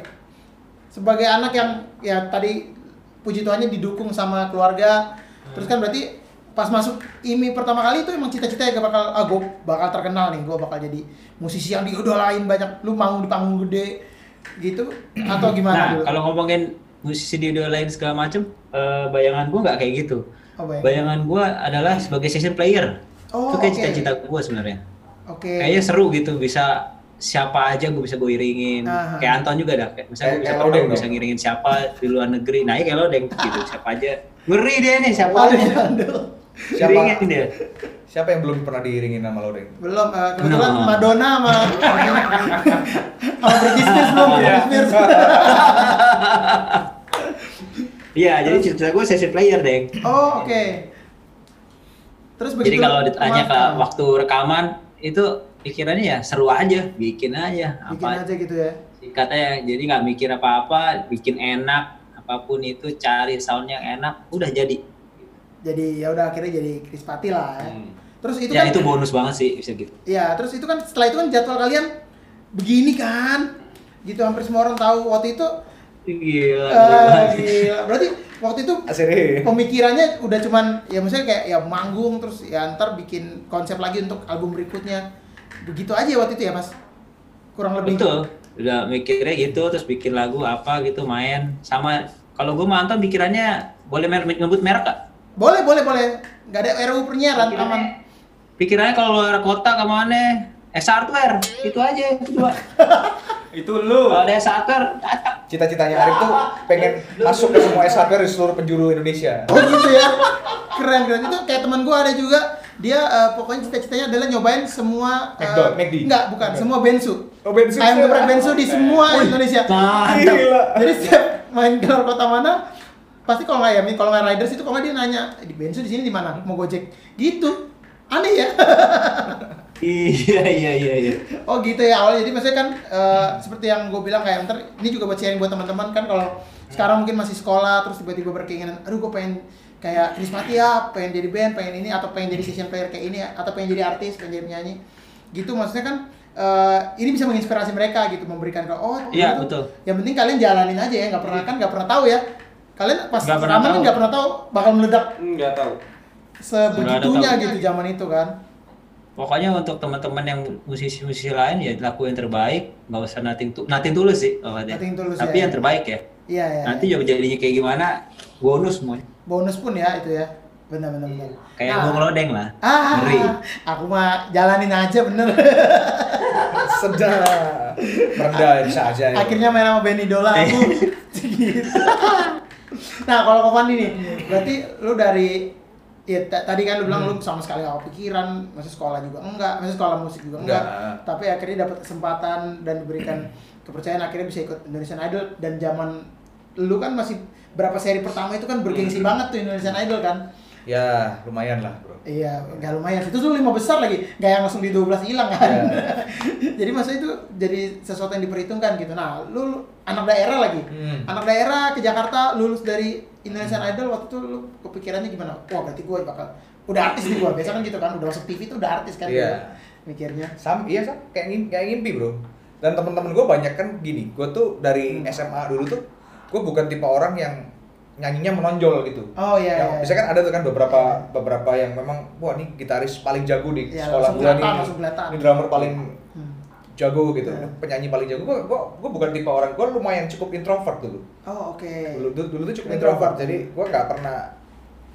Sebagai anak yang ya tadi puji Tuhannya didukung sama keluarga, terus kan berarti pas masuk IMI pertama kali itu emang cita-citanya gak bakal ah gue bakal terkenal nih, gue bakal jadi musisi yang diidolain banyak, lu manggung di panggung gede gitu atau gimana Nah, dulu? kalau ngomongin musisi di lain segala macem, eh, bayangan gua nggak kayak gitu. Oh, baik. Bayangan gua adalah sebagai session player. Oh, itu kayak oke. cita-cita gua sebenarnya. Oke. Kayaknya seru gitu bisa siapa aja gue bisa gue iringin. Aha. Kayak Anton juga dah. Kayak misalnya Kayak- gue bisa pernah Lodeng bisa ngiringin siapa di luar negeri. Nah, ya kayak lo deng gitu. Siapa aja. Ngeri dia nih siapa aja. Siapa? Iringin dia. Siapa yang belum pernah diiringin sama lo, Deng? Belum, eh, kebetulan No. Madonna sama sama Britney Spears belum, Iya. Britney Spears. Iya, jadi cita-cita gue session player deng. Oh, oke. Terus begitu Jadi kalau ditanya ke waktu rekaman itu pikirannya ya seru aja, bikin aja bikin apa aja gitu ya. katanya jadi nggak mikir apa-apa, bikin enak, apa pun itu cari sound yang enak udah jadi Jadi ya udah akhirnya jadi Krispati lah ya. Hmm. Terus itu ya kan itu bonus banget sih bisa gitu Iya, terus itu kan setelah itu kan jadwal kalian begini kan. Gitu hampir semua orang tahu waktu itu gila, eh, gila. Berarti waktu itu Asiri. pemikirannya udah cuman ya maksudnya kayak ya manggung terus ya ntar bikin konsep lagi untuk album berikutnya. Begitu aja waktu itu ya, Mas. Kurang lebih. betul udah mikirnya gitu terus bikin lagu apa gitu main sama kalau gue mantan pikirannya boleh mer ngebut merek gak? Boleh, boleh, boleh. Nggak ada RUU penyiaran, aman. pikirannya kalau luar kota ke mana S hardware itu aja itu dua Itu lu. kalau ada datang Cita-citanya Arif tuh pengen masuk ke semua hardware di seluruh penjuru Indonesia. Oh gitu ya. Keren, keren. Itu kayak teman gua ada juga dia eh, pokoknya cita-citanya adalah nyobain semua eh, McDonald, McD. enggak bukan Bukan. semua bensu Oh, bensu. ayam geprek bensu di semua Indonesia Gila. jadi setiap main keluar kota mana pasti kalau nggak ya kalau nggak riders itu kalau nggak dia nanya di bensu di sini di mana mau gojek gitu aneh ya iya iya iya iya oh gitu ya awalnya jadi maksudnya kan eh, seperti yang gue bilang kayak ntar ini juga buat sharing buat teman-teman kan kalau sekarang mungkin masih sekolah terus tiba-tiba berkeinginan aduh gue pengen kayak Chris Matia pengen jadi band pengen ini atau pengen jadi session player kayak ini atau pengen jadi artis pengen jadi penyanyi gitu maksudnya kan eh, ini bisa menginspirasi mereka gitu memberikan ke oh Iya, gitu. betul. yang penting kalian jalanin aja ya nggak pernah kan nggak pernah tahu ya kalian pas Nggak pernah kan tahu. nggak pernah tahu bakal meledak Enggak tahu. sebegitunya tahu. gitu zaman itu kan pokoknya untuk teman-teman yang musisi-musisi lain ya lakuin yang terbaik. Nggak usah nating tu nating tulus sih tulus, tapi ya. yang terbaik ya. Iya ya nanti juga jadinya kayak gimana bonus semua bonus pun ya itu ya. Benar benar benar. Kayak Nah, bung lodeng lah. Ah ngeri. aku mah jalanin aja bener. Merendah bisa aja. ya. akhirnya main sama Benny Dola aku gitu. nah kalau Fandi nih berarti lu dari ya ta- tadi kan lu bilang lu sama sekali gak kepikiran masih sekolah juga enggak masih sekolah musik juga enggak, Enggak. tapi akhirnya dapat kesempatan dan diberikan kepercayaan akhirnya bisa ikut Indonesian Idol dan zaman lu kan masih berapa seri pertama itu kan bergengsi banget tuh Indonesian Idol kan Ya, lumayan lah, Bro. Iya, nggak lumayan. Itu tuh lima besar lagi, nggak yang langsung di 12 hilang kan. Iya. jadi maksudnya itu jadi sesuatu yang diperhitungkan gitu. Nah, lu, lu anak daerah lagi, Hmm. anak daerah ke Jakarta lulus dari Indonesian Idol waktu itu lu kepikirannya gimana? Wah berarti gue bakal udah artis nih gue. Biasa kan gitu kan, udah masuk TV tuh udah artis kan. Iya. Mikirnya. Sam, iya sam, kayak ngimpi, kayak ngimpi bro. Dan teman-teman gue banyak kan gini, gue tuh dari Hmm. SMA dulu tuh, gue bukan tipe orang yang nyanyinya menonjol gitu. Oh iya. Yang iya. bisa kan ada tuh kan beberapa beberapa yang memang wah nih gitaris paling jago di Iya, sekolah gue nih, ini drummer paling. Jago gitu, Iya. penyanyi paling jago. Gue gue gue bukan tipe orang, gue lumayan cukup introvert dulu. Oh oke. Dulu dulu, dulu tuh cukup Introvert. introvert, jadi gue nggak pernah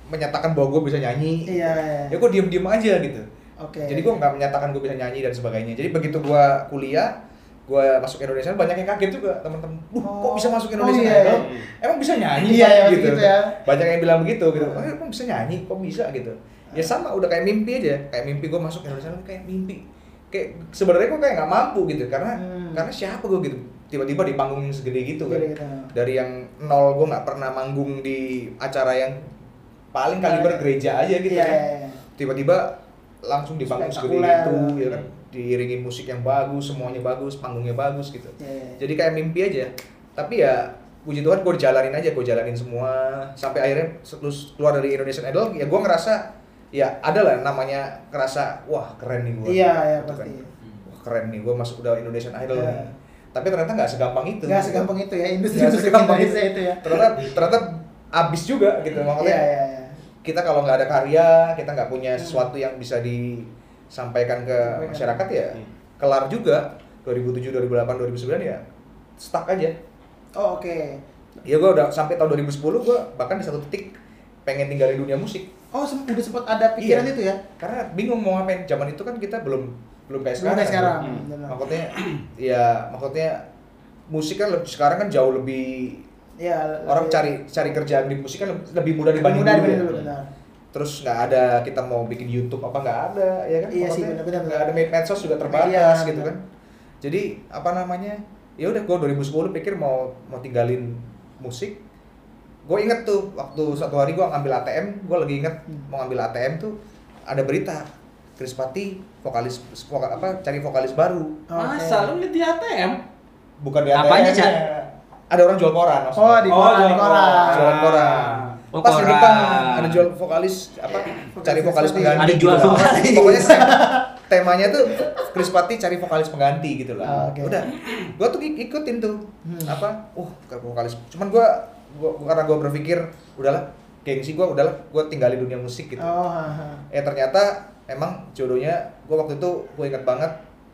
menyatakan bahwa gue bisa nyanyi. Iya. iya. Ya gue diem diem aja gitu. Oke. Jadi gue nggak menyatakan gue bisa nyanyi dan sebagainya. Jadi begitu gue kuliah, gue masuk Indonesia banyak yang kaget juga teman-teman. Duh, kok Oh. bisa masuk Oh, Indonesia iya, Idol? iya. Emang bisa nyanyi? Iya, Pak?" iya, gitu ya. Banyak yang bilang begitu gitu. Oh, emang bisa nyanyi? Kok bisa gitu? Ya sama, udah kayak mimpi aja. Kayak mimpi gue masuk Indonesia kayak mimpi. Kayak sebenarnya gue kayak nggak mampu gitu karena Hmm. karena siapa gue gitu tiba-tiba di panggung yang segede gitu kan gitu. dari yang nol gue nggak pernah manggung di acara yang paling kaliber gereja aja gitu Iya, kan iya, iya. tiba-tiba langsung di panggung segede itu ya kan diiringi musik yang bagus semuanya bagus panggungnya bagus gitu Iya, iya. jadi kayak mimpi aja tapi ya puji Tuhan gue jalanin aja gue jalanin semua sampai akhirnya setelah keluar dari Indonesian Idol ya gue ngerasa ya ada lah namanya ngerasa wah keren nih gue Iya, iya, Gitu pasti. wah keren nih gue masuk udah Indonesian Idol Iya. nih tapi ternyata nggak segampang itu Nggak segampang itu ya industri Nggak musik segampang Indonesia itu. itu ya. ternyata ternyata abis juga gitu makanya Iya, iya, iya. kita kalau nggak ada karya kita nggak punya Hmm. sesuatu yang bisa disampaikan ke Sampaikan. masyarakat ya Hmm. kelar juga 2007 2008 2009 ya stuck aja Oh, oke. ya gue udah sampai tahun 2010 gue bahkan di satu titik pengen tinggalin dunia musik Oh, sem- udah sempat ada pikiran Iya. itu ya? karena bingung mau ngapain zaman itu kan kita belum belum kayak Belum sekarang kayak sekarang. kan. Hmm. maksudnya ya maksudnya musik kan lebih, sekarang kan jauh lebih Iya, orang lebih- cari cari kerjaan di musik kan lebih, mudah lebih dibanding mudah dulu dibanding ya. dulu benar. terus nggak ada kita mau bikin YouTube apa nggak ada ya kan Iya sih, benar-benar. nggak ada med- medsos juga terbatas Media, gitu benar. kan jadi apa namanya ya udah gue 2010 pikir mau mau tinggalin musik gue inget tuh waktu satu hari gue ngambil ATM gue lagi inget mau ngambil ATM tuh ada berita Chris Pati vokalis vokal apa cari vokalis baru Oh. Masa lu lihat di ATM? bukan di ATM Apanya, Cak? ada orang jual koran maksudnya. Oh, di koran, di jual koran. jualan koran. Oh, Pas di koran. depan ada jual vokalis apa? Cari vokalis pengganti. Ada jual gitu vokalis. Pokoknya tem- temanya tuh Chris Patti cari vokalis pengganti gitu lah. Ah, oke. Udah. Gua tuh ik- ikutin tuh. Hmm. Apa? Uh, vokalis. Cuman gua, gua karena gua berpikir udahlah gengsi gua udahlah gua tinggalin dunia musik gitu. Oh, ha, ha. Eh ternyata emang jodohnya gua waktu itu gua ingat banget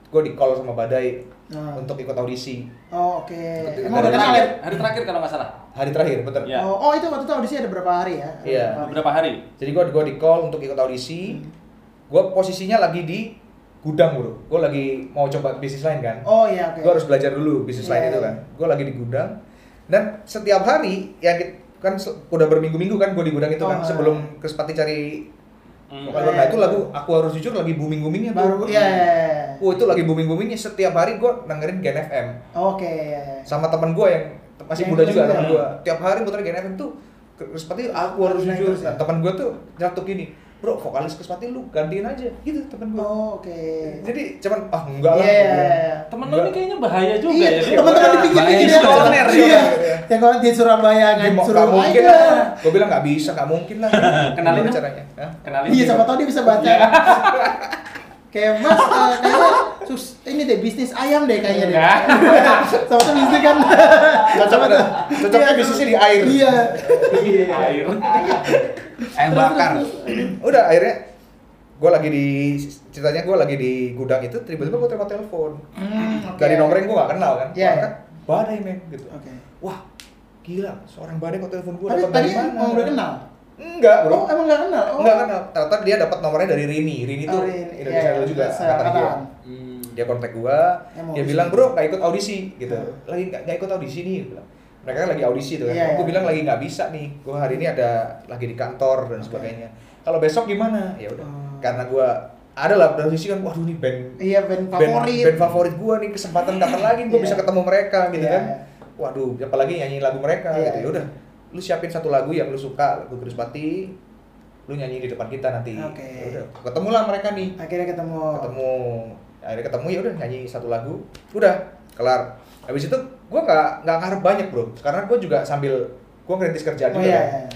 gua di call sama Badai Ah. untuk ikut audisi Oh, oke. Berarti Emang ya? terakhir, hari terakhir kalau nggak salah. hari terakhir betul. Iya. Oh, oh, itu waktu itu audisi ada berapa hari ya? Ada Iya. berapa hari? Beberapa hari. Jadi gua gua di call untuk ikut audisi. Gua posisinya lagi di gudang, Bro. Gua lagi mau coba bisnis lain kan. Oh, iya, oke. Gua harus belajar dulu bisnis Iya, lain itu iya. kan. Gua lagi di gudang dan setiap hari yang kit- kan udah berminggu-minggu kan gua di gudang itu kan Oh, sebelum Chris Patti cari vokal nah itu lagu aku harus jujur lagi booming-boomingnya tuh. Baru, iya, iya, iya. Wah, itu lagi booming-boomingnya setiap hari gua dengerin Gen FM Oke, iya, iya. sama teman gua yang masih muda juga teman gua. Tiap hari muter Gen FM tuh Patti aku harus jujur. ya? Nah, teman gua tuh nyatuk gini, "Bro, vokalis Chris Patti lu gantiin aja." Gitu teman gua. Oh, oke. Jadi cuman ah enggak lah. Iya, gua iya, iya. Temen lu ini kayaknya bahaya juga Iya, ya. dia. teman-teman di pinggir-pinggir Bahaya ya. koloner, Iya. iya. Yang kalau di Surabaya Dia nggak suruh nggak mungkin aja. lah. Gue bilang nggak bisa, nggak mungkin lah. Kenalin caranya. Hah? Kenalin. Iya, siapa tahu dia bisa baca. Kayak Mas, eh, kayaknya sus, ini deh bisnis ayam deh kayaknya deh. Sama tuh bisnis kan. Cocok ada. Cocoknya Iya. bisnisnya di air. Iya. Air. Ayam bakar. Udah akhirnya gue lagi di ceritanya gue lagi di gudang itu tiba-tiba gue terima telepon Hmm, oke. dari nomor yang gue gak kenal kan Iya, iya. angkat, badai men gitu Oke. wah gila seorang badai kok telepon gue tadi dari mana emang udah kenal. Enggak bro Oh, emang nggak kenal. Oh. enggak kenal ternyata dia dapat nomornya dari Rini Rini Oh, tuh Rini. Indonesia Iya, Idol juga iya, angkatan gua. angkatan. Hmm. dia kontak gua Ya, mau dia bilang bro nggak ikut audisi gitu Hmm. lagi nggak nggak ikut audisi nih bilang. mereka kan lagi audisi tuh kan Iya, gue iya. bilang lagi nggak bisa nih gua hari ini ada lagi di kantor dan Oke. sebagainya kalau besok gimana ya udah Oh. karena gua ada lah posisi kan waduh nih band Iya, band band, favorit. band favorit gua nih kesempatan datang lagi gua Iya. bisa ketemu mereka gitu Iya. kan waduh apalagi nyanyi lagu mereka Iya, gitu ya iya. udah lu siapin satu lagu yang lu suka lagu Chris Patti lu nyanyi di depan kita nanti Oke. Ya udah ketemu lah mereka nih Akhirnya ketemu. ketemu akhirnya ketemu ya udah nyanyi satu lagu udah kelar habis itu gua nggak nggak ngarep banyak bro karena gua juga sambil gua ngerintis kerjaan Oh juga iya. kan. iya.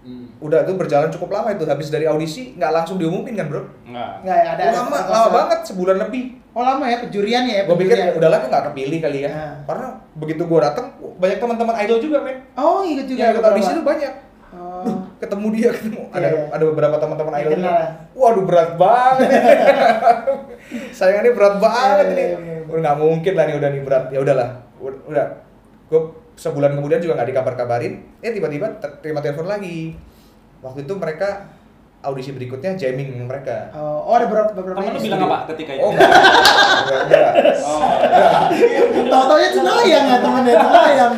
Hmm. udah tuh berjalan cukup lama itu habis dari audisi nggak langsung diumumin kan bro Enggak. Nggak ada. Oh, lama ada- lama banget sebulan lebih Oh lama ya penjurian ya. gue pikir ya udahlah gue nggak kepilih kali ya Nah. karena begitu gue datang banyak teman-teman idol juga men Oh ikut juga. yang ikut beberapa. audisi itu banyak Oh. Duh, ketemu dia ketemu ada Iya, iya. ada beberapa teman-teman Yang idol juga. ya? waduh berat banget sayangnya berat banget Iya, nih iya, iya. udah nggak mungkin lah nih udah nih berat ya udahlah Ud- udah gue sebulan kemudian juga nggak dikabar-kabarin eh tiba-tiba ter- terima telepon lagi waktu itu mereka audisi berikutnya jamming mereka Oh, oh ada beberapa beberapa. Temen lu bilang apa ketika itu? oh enggak enggak, enggak. Oh. Tahu-tahu ya cenayang ya temennya cenayang.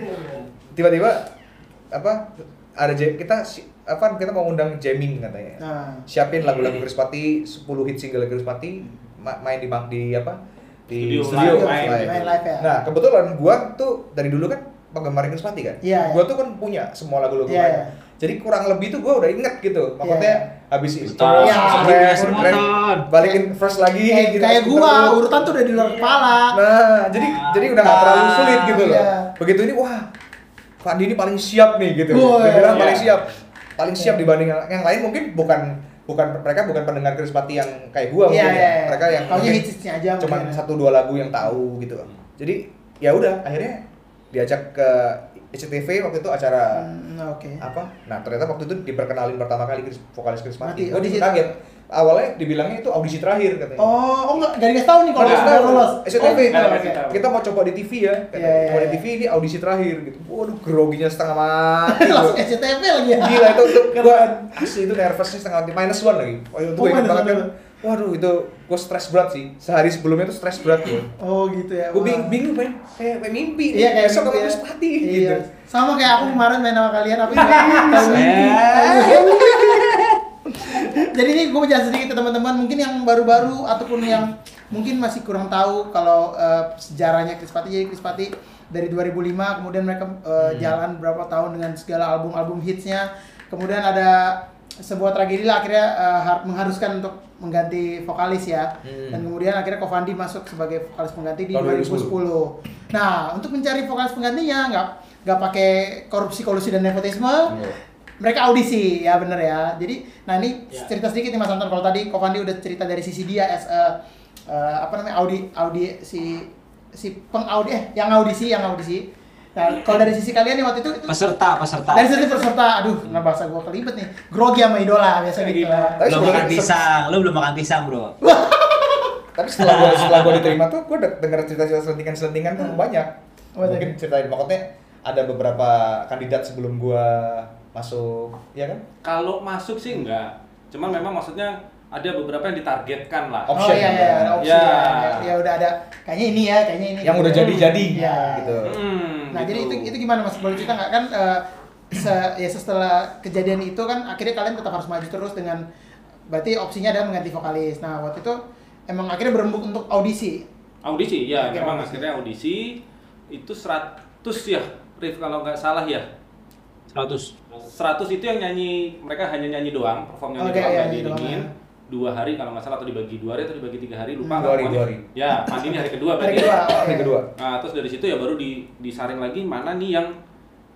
tiba-tiba apa ada jam kita apa kita mau undang jamming katanya Nah. siapin lagu-lagu Chris Patti 10 hit single Chris Patti ma- main di di apa di Studio, studio, live, main. Main live ya. nah kebetulan gua tuh dari dulu kan penggemar Chris Patti kan Iya, iya. gua tuh kan punya semua lagu-lagu mereka iya. Jadi kurang lebih tuh gua udah inget gitu maksudnya habis itu. Iya. fresh, nonton. balikin fresh lagi Kayak, gitu, kayak gua dulu. urutan tuh udah di luar kepala. Nah, jadi jadi udah nggak terlalu sulit gitu loh. Iya. Begitu ini wah, Pak Andi ini paling siap nih gitu. Wah, Dia bilang iya. paling siap. Paling siap Iya. dibanding yang, yang lain mungkin bukan bukan mereka bukan pendengar Chris Patti yang kayak gua Iya, mungkin iya, ya. iya. Mereka yang Taunya aja cuman mungkin. satu dua lagu yang tahu gitu. Jadi ya udah akhirnya diajak ke SCTV waktu itu acara Hmm, oke. apa? Nah ternyata waktu itu diperkenalin pertama kali Chris, vokalis Chris. Mati, Gue audisi kaget. Awalnya dibilangnya itu audisi terakhir katanya. Oh, oh enggak, gak dikasih tahu nih kalau Nggak udah dikasih tahu. lolos. SCTV. Oh, Nggak tahu. kita mau coba di TV ya Iya, iya, coba di iya. TV ini audisi terakhir gitu waduh groginya setengah mati Langsung. SCTV lagi ya. gila itu Keren. gua asli itu nervousnya setengah mati minus one lagi oh, itu Oh, gua ingat minus banget one kan. Waduh itu gua stres berat sih sehari sebelumnya tuh stres berat gua Oh gitu ya. gua wah. bingung bingung men kayak, kayak mimpi Iya kayak besok. Chris Patti Iya. gitu Sama kayak aku kemarin main sama kalian tapi Jadi ini gue jelasin sedikit ke teman-teman mungkin yang baru-baru ataupun yang mungkin masih kurang tahu kalau eh, sejarahnya Chris Patti. Jadi Chris Patti dari 2005 kemudian mereka eh, jalan berapa tahun dengan segala album-album hitsnya. Kemudian ada sebuah tragedi lah akhirnya har- mengharuskan untuk mengganti vokalis ya. Hmm. Dan kemudian akhirnya Kofandi masuk sebagai vokalis pengganti di Tahun 2010. Nah, untuk mencari vokalis penggantinya nggak nggak pakai korupsi kolusi dan nepotisme. Mereka audisi ya bener ya. Jadi, nah ini Ya. cerita sedikit nih Mas Anton. Kalau tadi Kovandi udah cerita dari sisi dia as a, uh, apa namanya audi audi si si pengaudi eh yang audisi yang audisi. Nah, kalau dari sisi kalian nih waktu itu, itu Peserta, peserta. dari sisi peserta, aduh, nah bahasa gua kelibet nih. Grogi sama idola biasa gitu. gitu. Tapi Belum makan pisang, lu belum makan pisang, Bro. Tapi setelah gua setelah gua diterima tuh gua udah denger cerita-cerita selentingan-selentingan tuh banyak. Banyak. Mungkin ceritain maksudnya ada beberapa kandidat sebelum gua masuk, ya kan? Kalau masuk sih enggak. Cuman memang maksudnya ada beberapa yang ditargetkan lah. Oh Option. iya iya, ada opsi Ya. ya. ya. udah ada kayaknya ini ya, kayaknya ini. Yang udah jadi-jadi Iya. gitu. Hmm, Nah, gitu. jadi itu itu gimana Mas? Boleh cerita nggak kan eh, se- ya setelah kejadian itu kan akhirnya kalian tetap harus maju terus dengan berarti opsinya adalah mengganti vokalis. Nah, waktu itu emang akhirnya berembuk untuk audisi. Audisi, ya Oke, memang audisi. akhirnya audisi itu 100 ya, Rif kalau nggak salah ya. 100. 100 itu yang nyanyi, mereka hanya nyanyi doang, perform nyanyi Oke, doang, iya, nggak nyanyi doang, ya. Dua hari kalau nggak salah atau dibagi dua hari atau dibagi tiga hari lupa. Hmm. Dua hari, dua hari. Ya, Pandi ini hari kedua Hari berarti. kedua. Hari oke. kedua. Nah, terus dari situ ya baru di, disaring lagi mana nih yang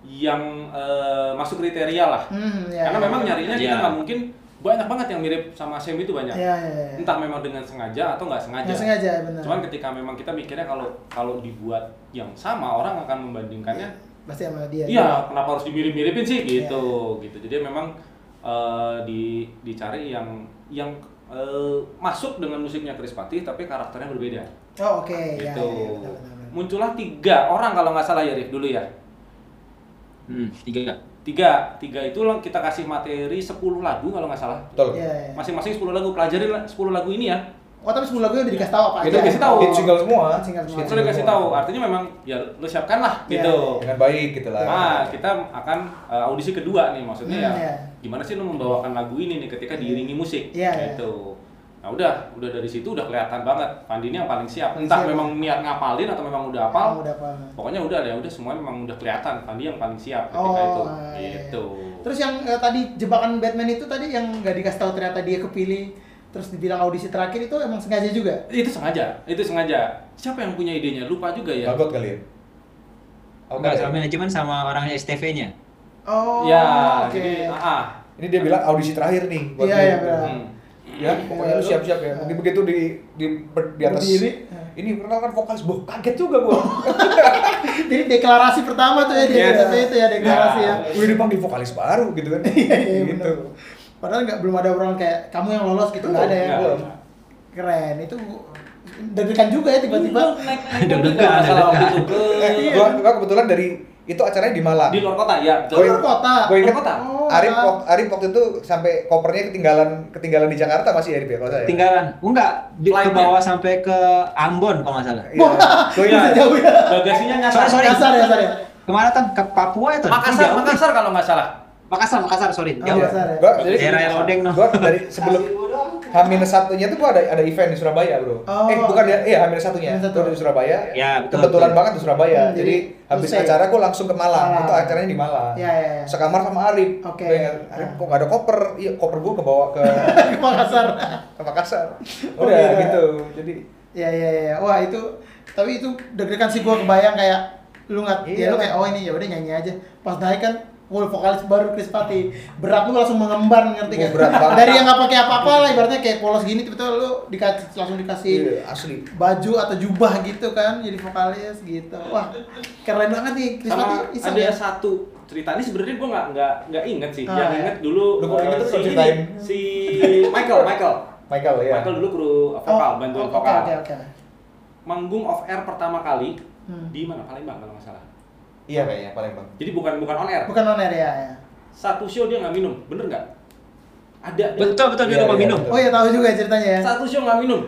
yang eh, masuk kriteria lah. Hmm, ya. Karena memang nyarinya kita Ya. nggak mungkin banyak banget yang mirip sama Sam itu banyak. Iya, iya, iya. Entah memang dengan sengaja atau nggak sengaja. Nggak sengaja, benar. Cuman ketika memang kita mikirnya kalau kalau dibuat yang sama orang akan membandingkannya, pasti sama dia. iya kenapa harus dimirip-miripin sih Iya. gitu gitu. Jadi memang eh, di dicari yang yang eh, masuk dengan musiknya Chris Patih tapi karakternya berbeda. Oh, oke. Ya, gitu. ya, benar, benar, benar. Muncullah tiga orang kalau nggak salah ya Rif dulu ya. Hmm, tiga. Tiga, tiga itu kita kasih materi 10 lagu kalau nggak salah. Betul. Iya, iya. Masing-masing 10 lagu, pelajarin lah 10 lagu ini ya. Oh, tapi sebelum lagu udah dikasih tahu apa Itu aja. dikasih tahu. Hit single semua. Hit single semua. Itu udah kasih tahu, artinya memang ya lu siapkan lah Iya, gitu. Dengan baik gitu lah. Nah, kita akan uh, audisi kedua nih, maksudnya Hmm, ya iya. gimana sih lu membawakan lagu ini nih ketika diiringi musik Iya, iya. gitu. Nah, udah, udah dari situ udah kelihatan banget Pandi ini yang paling siap. Entah siap. memang niat ngapalin atau memang udah hafal. udah apa? Pokoknya udah ya udah semuanya memang udah kelihatan Pandi yang paling siap ketika Oh, itu. iya, iya. Gitu. Terus yang eh, tadi jebakan Batman itu tadi yang nggak dikasih tahu ternyata dia kepilih terus dibilang audisi terakhir itu emang sengaja juga. itu sengaja, itu sengaja. Siapa yang punya idenya? Lupa juga ya. Bagot kali ya. Oh, Enggak, enggak sama ya? manajemen sama orangnya STV-nya. Oh, ya, oke. jadi ah, ah. Ini dia bilang audisi terakhir nih buat Iya, iya, benar. Hmm. Ya, pokoknya lu siap-siap ya. Mungkin begitu di di ber- di atas Berdiri. ini perkenalkan vokalis, boh kaget juga gua. Jadi deklarasi pertama tuh ya di itu ya deklarasi ya. Udah dipanggil vokalis baru gitu kan. Iya, iya, gitu. Padahal nggak belum ada orang kayak kamu yang lolos gitu nggak ada ya. Nggak. Belum. Keren itu deg-degan juga ya tiba-tiba. Deg-degan, masalah waktu deg-degan. itu ke Eh, gua, gua kebetulan dari itu acaranya di Malang. di luar kota ya, Oh, betul. luar kota. Gue inget Luar kota. Oh, Arif, wak- Arif waktu itu sampai kopernya ketinggalan ketinggalan di Jakarta masih ya Arif ya kalau saya. Tinggalan. Enggak, di, ke bawah sampai ke Ambon kalau nggak salah. Iya. Gue Bisa inget. jauh ya. Bagasinya nyasar. Sorry, sorry. Kasar ya. Ke mana kan ke Papua itu? Makassar. Makassar kalau nggak salah. Makassar, Makassar, sorry. Oh, Jauh. Makassar ya. Gua jadi Daerah yang lodeng noh. Gua dari sebelum Hamin satunya tuh gua ada ada event di Surabaya, Bro. Oh, eh, bukan ya? Iya, Hamin satunya. Satu. Gua di Surabaya. Ya, betul, Kebetulan betul. banget di Surabaya. Hmm, jadi jadi habis selesai. acara gua langsung ke Malang. Malang. Itu acaranya di Malang. Iya, iya, iya. Sekamar sama Arif. Oke. Ingat, Arif Ah. kok gak ada koper? Iya, koper gua kebawa ke Ke Makassar. ke Makassar. Oh, Udah iya. gitu. Jadi Iya iya iya. Wah itu tapi itu deg-degan sih gua kebayang kayak lu nggak ya Iya. lu kayak oh ini ya udah nyanyi aja. Pas naik kan full vokalis baru Chris Patti. Berat lu langsung mengemban ngerti Oh, kan? berat banget. Dari yang nggak pakai apa-apa lah ibaratnya kayak polos gini tiba-tiba lu dikasih langsung dikasih iya, asli. baju atau jubah gitu kan jadi vokalis gitu. Wah, keren banget nih Chris Patti iseng ada ya. satu cerita ini sebenarnya gua nggak nggak nggak inget sih. Ah, yang iya. inget dulu eh, tuh si ini, ceritain. si Michael, Michael. Michael ya. Michael dulu kru vokal, bantuin oh, vokal. Oke oke oke. Manggung off air pertama kali Hmm. di mana Palembang kalau nggak salah. Iya kayaknya Palembang. Jadi bukan bukan on air. Bukan on air ya. ya. Satu show dia nggak minum, bener nggak? Ada. ada. Betul, betul, dia Iya, lupa iya, minum. betul. Oh ya tahu juga ceritanya ya. Satu show nggak minum.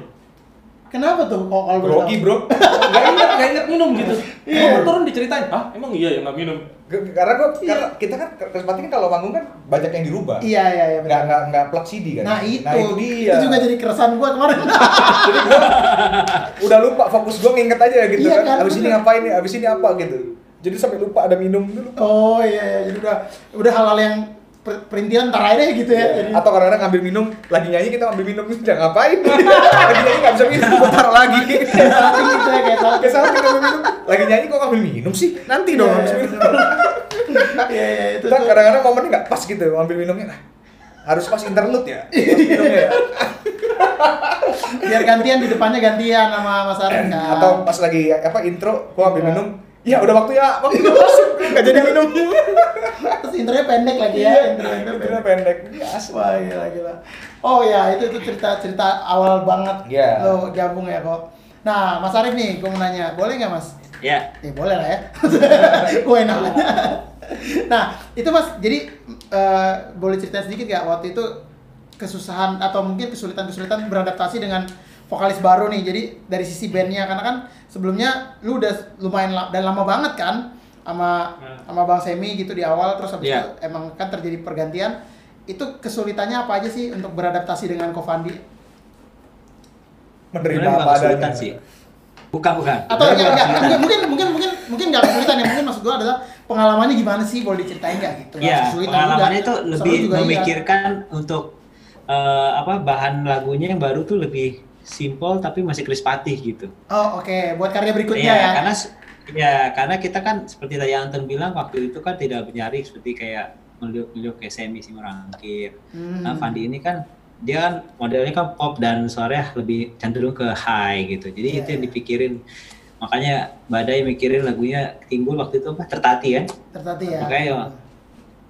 Kenapa tuh kok Grogi, tahu? Bro. Gak inget, gak inget minum gitu. Iya. Iya. turun diceritain, hah emang iya ya nggak minum? Karena gua Iya. karena kita kan kesempatan kan kalau manggung kan banyak yang dirubah. Iya iya iya. benar. Nggak nggak nggak plug CD kan. Nah itu, Nah, itu dia. itu juga jadi keresahan gua kemarin. Jadi gua udah lupa fokus gua nginget aja gitu Iya kan. kan, Abis ini ngapain nih? Abis ini apa gitu. Jadi sampai lupa ada minum dulu. oh iya, iya, jadi udah udah hal-hal yang per- perintilan ntar aja gitu ya. Jadi, atau kadang-kadang ngambil minum lagi nyanyi kita ngambil minum udah ngapain? Lagi nyanyi nggak bisa minum gue taruh lagi. Salting gitu ya, kayak salah kita ngambil minum. Lagi nyanyi kok ngambil minum sih? Nanti dong Iya, habis iya, minum. Iya, iya, itu tuh. kadang-kadang momennya nggak pas gitu ngambil minumnya. Nah, harus pas interlude ya minumnya. Ya. biar gantian di depannya gantian sama Mas Arif kan. atau pas lagi apa intro gua ambil minum ya udah waktunya waktunya masuk nggak jadi minum terus intronya pendek lagi ya, intronya pendek. Intronya pendek ya asli Wah gila gila. Oh ya itu itu cerita cerita awal banget Iya. lo gabung ya kok. Nah Mas Arif nih, gue mau nanya, boleh nggak Mas? Ya, Ya boleh lah ya. gue enak nah itu Mas, jadi eh, boleh cerita sedikit gak waktu itu kesusahan atau mungkin kesulitan-kesulitan beradaptasi dengan vokalis baru nih. Jadi dari sisi bandnya karena kan sebelumnya lu udah lumayan la- dan lama banget kan sama sama Bang Semi gitu di awal terus habis Iya. itu emang kan terjadi pergantian. Itu kesulitannya apa aja sih untuk beradaptasi dengan Kofandi? menerima apa adanya sih. Bukan, bukan. Atau Sebenarnya enggak, enggak, mungkin mungkin mungkin mungkin nggak kesulitan ya mungkin maksud gua adalah pengalamannya gimana sih boleh diceritain nggak gitu Iya, kesulitan pengalamannya itu lebih iya. memikirkan untuk eh, apa bahan lagunya yang baru tuh lebih simple tapi masih krispatih gitu. Oh oke, buat karya berikutnya Iya, ya. karena ya karena kita kan seperti tadi Anton bilang waktu itu kan tidak mencari seperti kayak meliuk-meliuk kayak semi si merangkir. Hmm. Nah, Fandi ini kan dia kan modelnya kan pop dan suaranya lebih cenderung ke high gitu. Jadi Iya, itu yang iya. dipikirin. Makanya Badai mikirin lagunya timbul waktu itu apa? Tertati kan? Tertati ya. Makanya ya,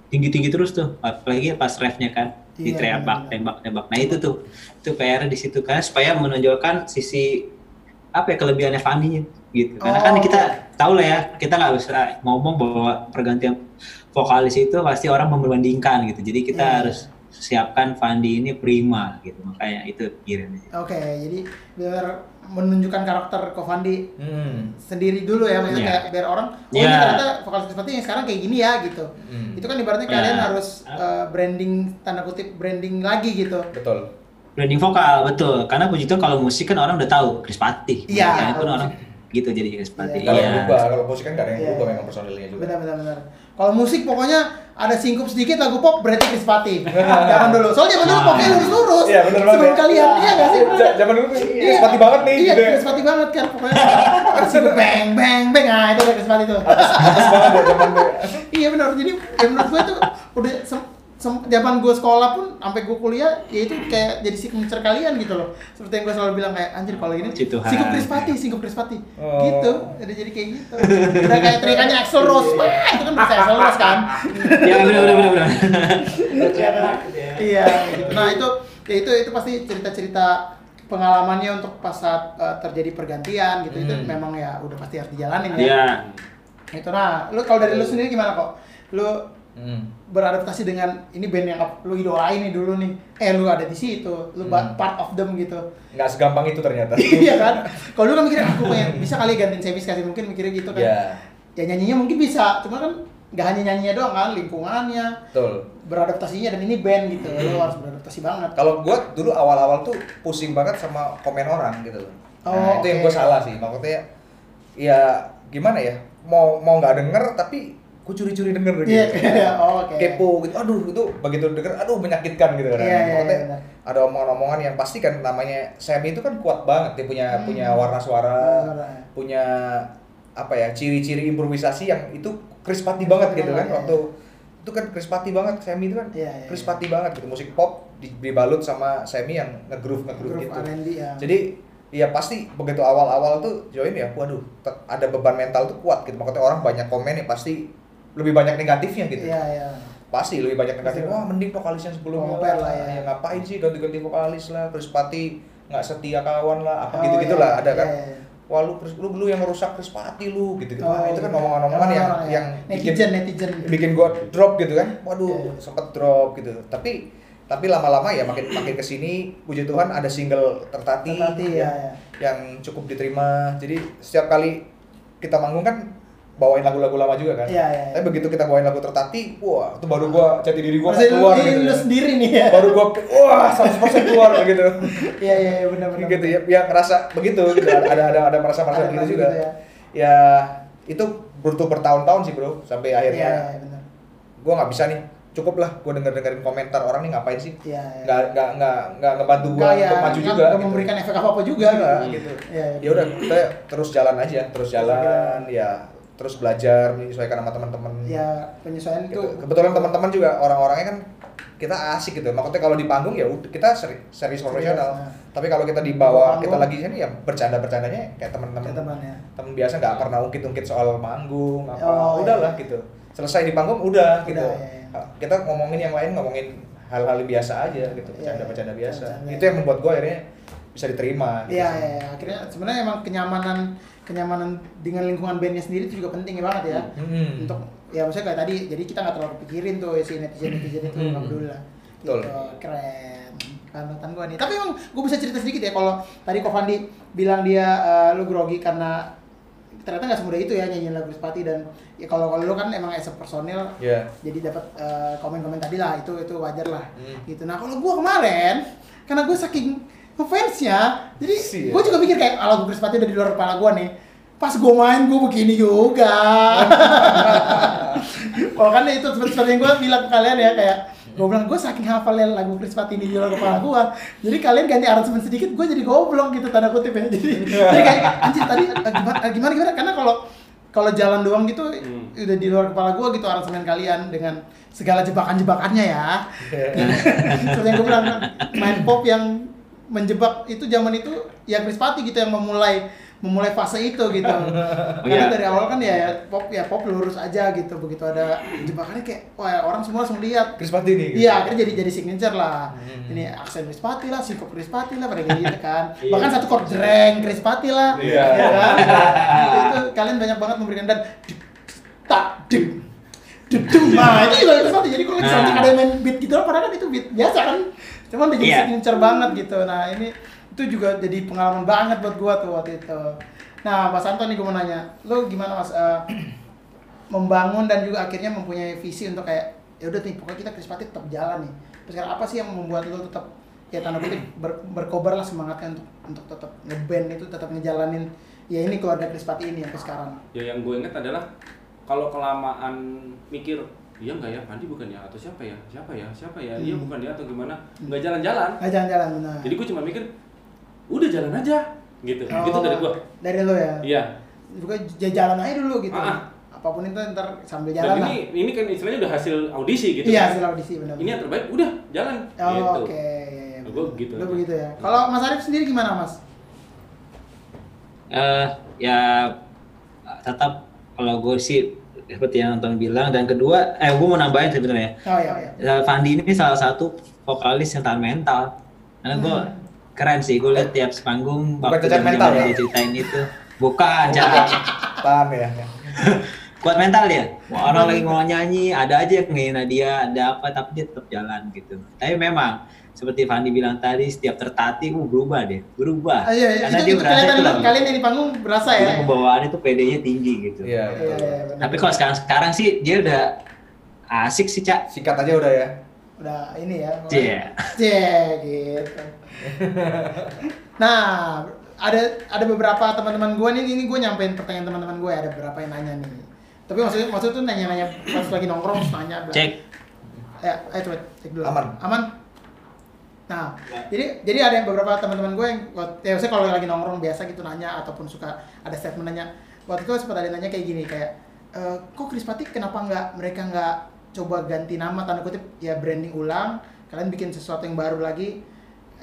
tinggi-tinggi terus tuh. Apalagi pas refnya kan ditembak, benar. tembak, tembak. Nah itu tuh, itu PR di situ kan supaya menonjolkan sisi apa ya kelebihannya Fandi gitu. Karena kan Oh. kita tahu lah ya, kita nggak bisa ngomong bahwa pergantian vokalis itu pasti orang membandingkan gitu. Jadi kita Iya. harus siapkan Fandi ini prima gitu. Makanya itu pikiran. Oke, jadi biar menunjukkan karakter Kofandi hmm. sendiri dulu ya, maksudnya Iya. kayak biar orang, oh ini Iya. ternyata vokalis seperti yang sekarang kayak gini ya gitu. Hmm. Itu kan ibaratnya Ya. kalian harus eh, branding tanda kutip branding lagi gitu. betul Branding vokal betul. Karena puji Tuhan kalau musik kan orang udah tahu Chris. Iya. Makanya pun orang gitu jadi Chris Patih. kalau Iya. berubah kalau musik kan nggak ada yang Iya. berubah memang personilnya juga Benar benar benar. Kalau musik pokoknya ada singkup sedikit lagu pop berarti Chris Pati. Jangan dulu. Soalnya zaman dulu popnya lurus-lurus. Iya, bener banget Sebelum ya. kalian, iya nggak sih? Zaman dulu ini sepati banget nih Iya, gitu ya. Banget kan pokoknya. Singkup bang bang bang. Nah, itu ada Chris Pati tuh. Atas banget ya zaman dulu iya benar. Jadi menurut gue tuh udah zaman gue sekolah pun sampai gue kuliah ya itu kayak jadi signature kalian gitu loh. Seperti yang gue selalu bilang kayak anjir kalau ini singkup Chris Pati, singkup Chris Pati. Oh. Gitu. Udah jadi kayak gitu. Udah kayak teriakannya Axel Rose. Wah, itu kan bisa Axel Rose kan. Ya benar benar benar. Iya? Iya. Nah, itu ya itu itu pasti cerita-cerita pengalamannya untuk pas saat uh, terjadi pergantian gitu. Itu Hmm. memang ya udah pasti harus dijalanin ya. Iya. Itu nah, lu kalau dari lu sendiri gimana kok? Lu hmm. beradaptasi dengan ini band yang lu idolain nih dulu nih. Eh, lu ada di situ, lu Hmm. part of them gitu. nggak segampang itu ternyata iya kan? Kalau lu kan mikirnya aku pengen bisa kali gantiin Semis kasih mungkin mikirnya gitu kan. ya Ya nyanyinya mungkin bisa, cuma kan nggak hanya nyanyinya doang kan, lingkungannya, betul beradaptasinya dan ini band gitu lu harus beradaptasi banget kalau gua dulu awal-awal tuh pusing banget sama komen orang gitu loh Oh, nah, itu yang gua salah sih maksudnya ya gimana ya mau mau nggak denger tapi gua curi-curi denger gitu Iya, iya. Oh, oke. kepo gitu aduh itu begitu denger aduh menyakitkan gitu kan Iya, iya, Maksudnya iya, benar. ada omongan-omongan yang pasti kan namanya Sammy itu kan kuat banget dia punya Hmm. punya warna suara Warna suara, ya. punya apa ya ciri-ciri improvisasi yang itu krispati banget gitu kan Iya, iya. waktu itu kan krispati banget Sammy itu kan Iya, iya, krispati banget gitu musik pop di- dibalut sama Sammy yang nge-groove nge-groove Groove gitu R&B ya. jadi ya pasti begitu awal-awal tuh join ya waduh ada beban mental tuh kuat gitu makanya orang banyak komen ya pasti lebih banyak negatifnya gitu Iya, iya. pasti lebih banyak negatif Pasti. wah mending vokalis yang sebelumnya Compare lah, lah ya. ya ngapain sih ganti-ganti vokalis lah Krispati nggak setia kawan lah apa Oh, gitu iya, gitulah ada iya, kan iya, iya. wah lu lu, lu yang merusak Krispati lu gitu gitu Oh, wah itu kan iya. omongan-omongan yang Orang-orang ya. yang netizen netizen bikin gua drop gitu kan waduh Iya. sempet drop gitu tapi tapi lama-lama ya makin makin ke sini puji Tuhan ada single tertati, Tertati, ya, yang, ya. yang cukup diterima jadi setiap kali kita manggung kan bawain lagu-lagu lama juga kan. Iya, iya, iya. tapi begitu kita bawain lagu tertati wah itu baru gua jati diri gua Maksudnya keluar lu, gitu lu ya. sendiri nih ya. Baru gua wah 100% keluar gitu. Iya iya iya, benar benar gitu ya yang ngerasa begitu gitu. Ada ada ada, ada merasa merasa Ada begitu merasa juga. gitu ya. Itu butuh bertahun-tahun sih bro sampai iya akhirnya. Iya benar. Gue nggak bisa nih cukup lah gue denger dengerin komentar orang nih ngapain sih? Iya, iya. nggak nggak nggak nggak ngebantu gue ya, untuk maju juga nggak gitu. memberikan efek apa apa juga Nggak, gitu. gitu. Iya, iya. ya udah kita terus jalan aja terus jalan. ya terus belajar menyesuaikan sama teman-teman Ya penyesuaian Gitu. itu kebetulan teman-teman juga orang-orangnya kan kita asik gitu maksudnya kalau di panggung ya udah kita seri, serius profesional nah. tapi kalau kita di bawah kita lagi sini ya bercanda bercandanya kayak teman-teman teman, ya. teman biasa nggak pernah ungkit-ungkit soal manggung apa Oh, udahlah iya. gitu selesai di panggung udah, gitu iya, iya. kita ngomongin yang lain ngomongin hal-hal biasa aja gitu Iya, bercanda-bercanda iya. biasa Bercanda. itu yang membuat gue akhirnya bisa diterima gitu Iya, iya, iya. akhirnya sebenarnya emang kenyamanan kenyamanan dengan lingkungan bandnya sendiri itu juga penting banget ya. Hmm. Untuk ya maksudnya kayak tadi, jadi kita nggak terlalu pikirin tuh si netizen netizen itu Hmm. nggak peduli lah. Betul. Gitu, keren. Panutan gua nih. Tapi emang gue bisa cerita sedikit ya kalau tadi Ko Fandi bilang dia eh, lu grogi karena ternyata nggak semudah itu ya nyanyiin lagu Spati dan ya kalau kalau lu kan emang as a personil Iya. jadi dapat eh, komen-komen tadi lah itu itu wajar lah Hmm. gitu nah kalau gua kemarin karena gue saking ngefansnya jadi Siap. gue juga mikir kayak ala gue Krispati udah di luar kepala gua nih. Pas gue main gue begini juga. Oh kan itu seperti yang gue bilang ke kalian ya kayak gue bilang gue saking hafalnya lagu Krispati ini di luar kepala gue jadi kalian ganti aransemen sedikit gue jadi goblok gitu tanda kutip ya. Jadi, jadi kayak anjir tadi eh, gimana, gimana gimana? Karena kalau kalau jalan doang gitu Hmm. udah di luar kepala gue gitu aransemen kalian dengan segala jebakan-jebakannya ya. Seperti yang gue bilang main pop yang menjebak itu zaman itu ya Krispati gitu yang memulai memulai fase itu gitu karena iya. dari awal kan ya, pop ya pop lurus aja gitu begitu ada jebakannya kayak wah orang semua langsung lihat Chris Patti nih gitu. Iya, akhirnya jadi jadi signature lah. Hmm. Ini aksen Krispati lah, sikop Krispati lah, pada kayak gitu kan. Iya. Bahkan satu chord jreng Krispati lah. Iya. ya kan? itu, itu kalian banyak banget memberikan dan tak dik dik. Nah, itu juga Krispati. Jadi kalau misalnya Nah. ada main beat gitu padahal kan itu beat biasa kan. Cuman jadi Iya. signature banget gitu. Nah, ini itu juga jadi pengalaman banget buat gua tuh waktu itu. Nah, Mas Anton nih gua mau nanya, lo gimana Mas eh, membangun dan juga akhirnya mempunyai visi untuk kayak ya udah nih pokoknya kita Krispati tetap jalan nih. Terus sekarang apa sih yang membuat lo tetap ya tanda kutip ber- berkobar lah semangatnya untuk untuk tetap ngeband itu tetap ngejalanin ya ini keluarga Krispati ini sampai sekarang. ya yang gue inget adalah kalau kelamaan mikir iya nggak ya Pandi bukan ya atau siapa ya siapa ya siapa ya iya Hmm. bukan dia atau gimana nggak jalan-jalan Nah, jalan-jalan benar. jadi gue cuma mikir udah jalan aja gitu Oh, itu dari gue Dari lo ya. iya Juga j- jalan aja dulu gitu. Ah, ah. Apa pun itu ntar sambil dan jalan lah. ini ini kan istilahnya udah hasil audisi gitu Iya, kan. hasil audisi benar. ini yang terbaik udah jalan Oh, gitu oke. Iya, iya, Gua benar. gitu Lo begitu ya. Kalau Mas Arif sendiri gimana, Mas? eh ya tetap kalau gue sih seperti yang Anton bilang. Dan kedua eh gue mau nambahin sebenarnya. Oh iya, iya. Eh, Fandi ini salah satu vokalis yang tahan mental. Karena gue keren sih gue lihat tiap panggung Bukan waktu zaman mental ya? ceritain itu. Bukan jangan. Tahan ya. kuat mental dia. Wah, orang lagi mau nyanyi ada aja yang ngehina dia ada apa tapi dia tetap jalan gitu. Tapi memang seperti Fandi bilang tadi setiap tertatih uh, berubah deh berubah Ah, iya, iya. karena Itu, dia itu berasa kelihatan itu kalian yang di panggung berasa ya. Pembawaannya tuh PD-nya tinggi gitu Iya, Iya, betul. iya, tapi kalau sekarang sekarang sih dia udah asik sih cak Sikat aja udah ya. udah ini ya. Cie. Cie, gitu. nah, ada ada beberapa teman-teman gue nih, ini gue nyampein pertanyaan teman-teman gue ada beberapa yang nanya nih. Tapi maksudnya maksud tuh nanya-nanya pas lagi nongkrong terus nanya. cek Ya, ayo coba cek dulu. Aman. Aman. Nah, jadi jadi ada yang beberapa teman-teman gue yang ya maksudnya kalau lagi nongkrong biasa gitu nanya ataupun suka ada statement nanya. Waktu itu sempat ada yang nanya kayak gini kayak e, kok Krispati kenapa nggak mereka nggak coba ganti nama tanda kutip ya branding ulang kalian bikin sesuatu yang baru lagi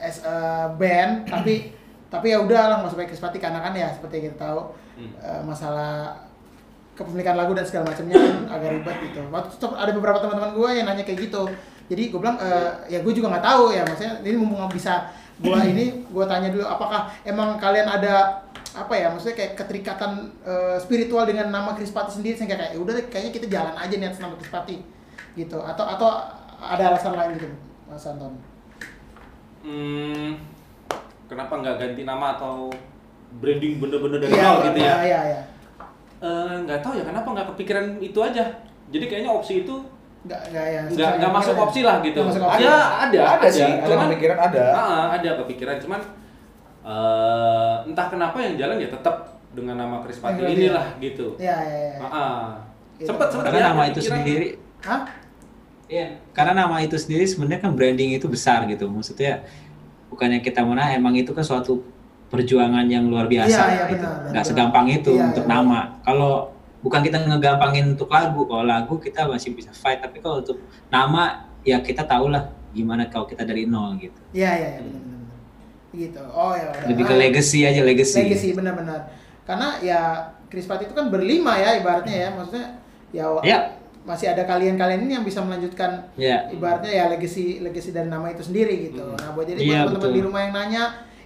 as a band tapi tapi ya udah lah nggak usah pakai Krispati karena kan ya seperti yang kita tahu Hmm. eh, masalah kepemilikan lagu dan segala macamnya kan agak ribet gitu. Waktu itu ada beberapa teman-teman gue yang nanya kayak gitu. Jadi gue bilang eh, ya gue juga nggak tahu ya maksudnya ini mumpung bisa gue ini gue tanya dulu apakah emang kalian ada apa ya maksudnya kayak keterikatan eh, spiritual dengan nama Krispati sendiri sehingga kayak ya udah deh, kayaknya kita jalan aja nih atas nama Krispati gitu atau atau ada alasan lain gitu Mas Anton. Hmm, kenapa nggak ganti nama atau branding bener-bener dari Iya, nol gitu ya? Iya iya. Eh, nggak tahu ya kenapa nggak kepikiran itu aja. Jadi kayaknya opsi itu Nggak nggak ya. nggak nggak masuk opsi lah gitu. Masuk opsi. Ya ada, Ada sih, ada Cuman, kepikiran ada. Ah, ada kepikiran, cuman eh, entah kenapa yang jalan ya tetap dengan nama Krispati Yang inilah gitu. Iya iya iya. Ah, ah. Gitu. Sempet sempet karena ya, nama itu sendiri Hah? Iya, karena nama itu sendiri sebenarnya kan branding itu besar gitu. Maksudnya bukannya kita mana emang itu kan suatu perjuangan yang luar biasa. Iya, iya, gitu. benar, Nggak benar. segampang itu Iya, untuk iya. nama. Kalau bukan kita ngegampangin untuk lagu, kalau lagu kita masih bisa fight. Tapi kalau untuk nama ya kita tahu lah gimana kalau kita dari nol gitu. Iya iya iya benar benar. Gitu. Oh ya udah. Lebih ke legacy aja legacy. Legacy benar-benar. Karena ya Chris Patti itu kan berlima ya ibaratnya ya. Maksudnya ya Iya. masih ada kalian-kalian ini yang bisa melanjutkan Ya. ibaratnya ya legacy legacy dan nama itu sendiri gitu. Nah, buat jadi buat teman-teman di rumah yang nanya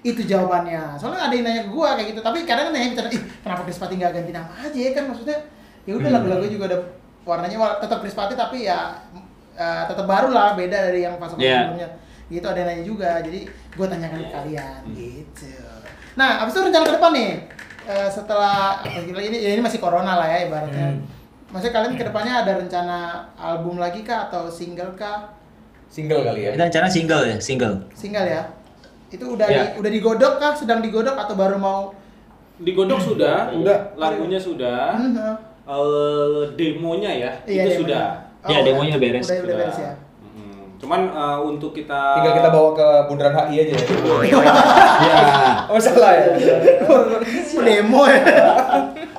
itu jawabannya. Soalnya ada yang nanya ke gua kayak gitu, tapi kadang kan nanya bicara, ih kenapa Chris Patti nggak ganti nama aja ya kan maksudnya ya udah Hmm. lagu-lagu juga ada warnanya tetap Chris Patti tapi ya eh, tetap baru lah beda dari yang fase Iya. sebelumnya. Gitu ada yang nanya juga. Jadi gua tanyakan ke kalian gitu. Nah, abis itu rencana ke depan nih. eh, setelah apa gila ini ya ini masih corona lah ya ibaratnya. Hmm. Maksudnya kalian ke depannya ada rencana album lagi kah atau single kah? Single kali ya. Kita rencana single ya, single. Single ya? Itu udah Ya. di, udah digodok kah? Sedang digodok atau baru mau? Digodok sudah, Udah. lagunya sudah, Hmm, hmm. eh, demonya ya, Iya, itu demonya. sudah. Oh, Ya, udah. demonya beres. Udah, udah Sudah. beres ya. Mm-mm. Cuman eh, untuk kita Tinggal kita bawa ke Bundaran HI aja ya. ya. Oh salah ya. Oh, demo ya.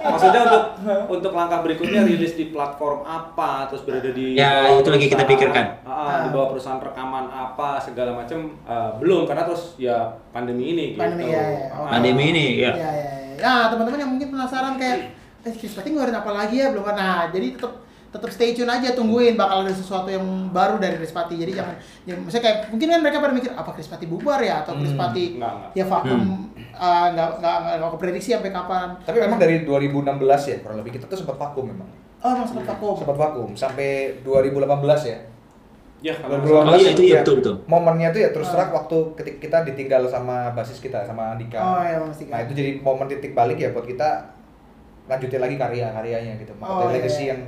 maksudnya untuk untuk langkah berikutnya rilis di platform apa, terus berada di Ya, bawah itu lagi kita pikirkan. Ah, ah, di bawah perusahaan rekaman apa segala macam eh, belum karena terus ya pandemi ini Pandemi, gitu. ya, ya. Oh. Ah. Pandemi ini ya. Ya, ya, ya. Nah, teman-teman yang mungkin penasaran kayak, eh Patti ngeluarin apa lagi ya belum Nah, jadi tetap tetap stay tune aja tungguin bakal ada sesuatu yang baru dari Chris Patti. Jadi jangan, ya, maksudnya kayak mungkin kan mereka pada mikir apa Chris Patti bubar ya atau Chris Hmm, Patti enggak, enggak. ya vakum uh, nggak nggak nggak nggak keprediksi sampai kapan. Tapi memang dari 2016 ya kurang lebih kita tuh sempat vakum memang. oh emang sempat vakum. Sempat vakum sampai 2018 ya. Ya, kalau 2018 Oh iya, itu ya, betul, betul. Momennya tuh ya terus Ah. terang waktu ketika kita ditinggal sama basis kita sama Andika. Oh iya Mas Dika. Nah itu jadi momen titik balik ya buat kita lanjutin lagi karya-karyanya gitu. Oh, Makanya iya, legacy iya. yang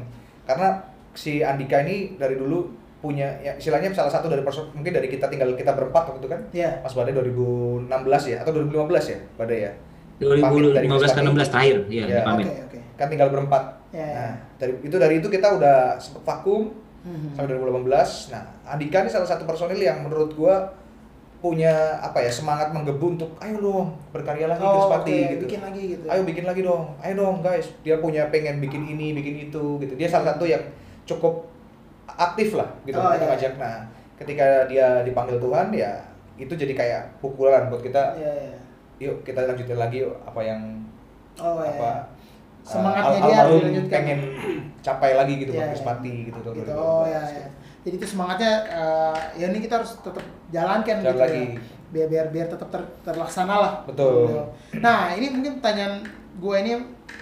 karena si Andika ini dari dulu punya ya istilahnya salah satu dari person mungkin dari kita tinggal kita berempat waktu itu kan. Iya. Mas Badai 2016 ya atau 2015 ya Badai ya. 2015 ke 16 terakhir, ya, Iya. pamit. Oke oke. Kan tinggal berempat. Iya, iya. Nah, dari itu dari itu kita udah vakum Hmm. sampai 2018. Nah, Andika ini salah satu personil yang menurut gua punya apa ya semangat menggebu untuk ayo dong berkarya lagi Oh, Patti oke, gitu. bikin lagi gitu. Ayo bikin lagi dong. Ayo dong guys. Dia punya pengen bikin ini, bikin itu gitu. Dia salah satu yang cukup aktif lah gitu Oh, untuk iya. ngajak. Nah, ketika dia dipanggil Tuhan ya itu jadi kayak pukulan buat kita. Iya iya. Yuk kita lanjutin lagi yuk apa yang Oh iya. apa Semangatnya uh, dia harus almarhum dilanjutkan. pengen capai lagi gitu Iya, iya. Chris Patti gitu gitu. 2012. Oh ya ya. Jadi itu semangatnya eh, ya ini kita harus tetap jalankan Jalan gitu lagi. ya. Biar biar biar tetap ter- terlaksana lah. Betul. Nah, ini mungkin pertanyaan gue ini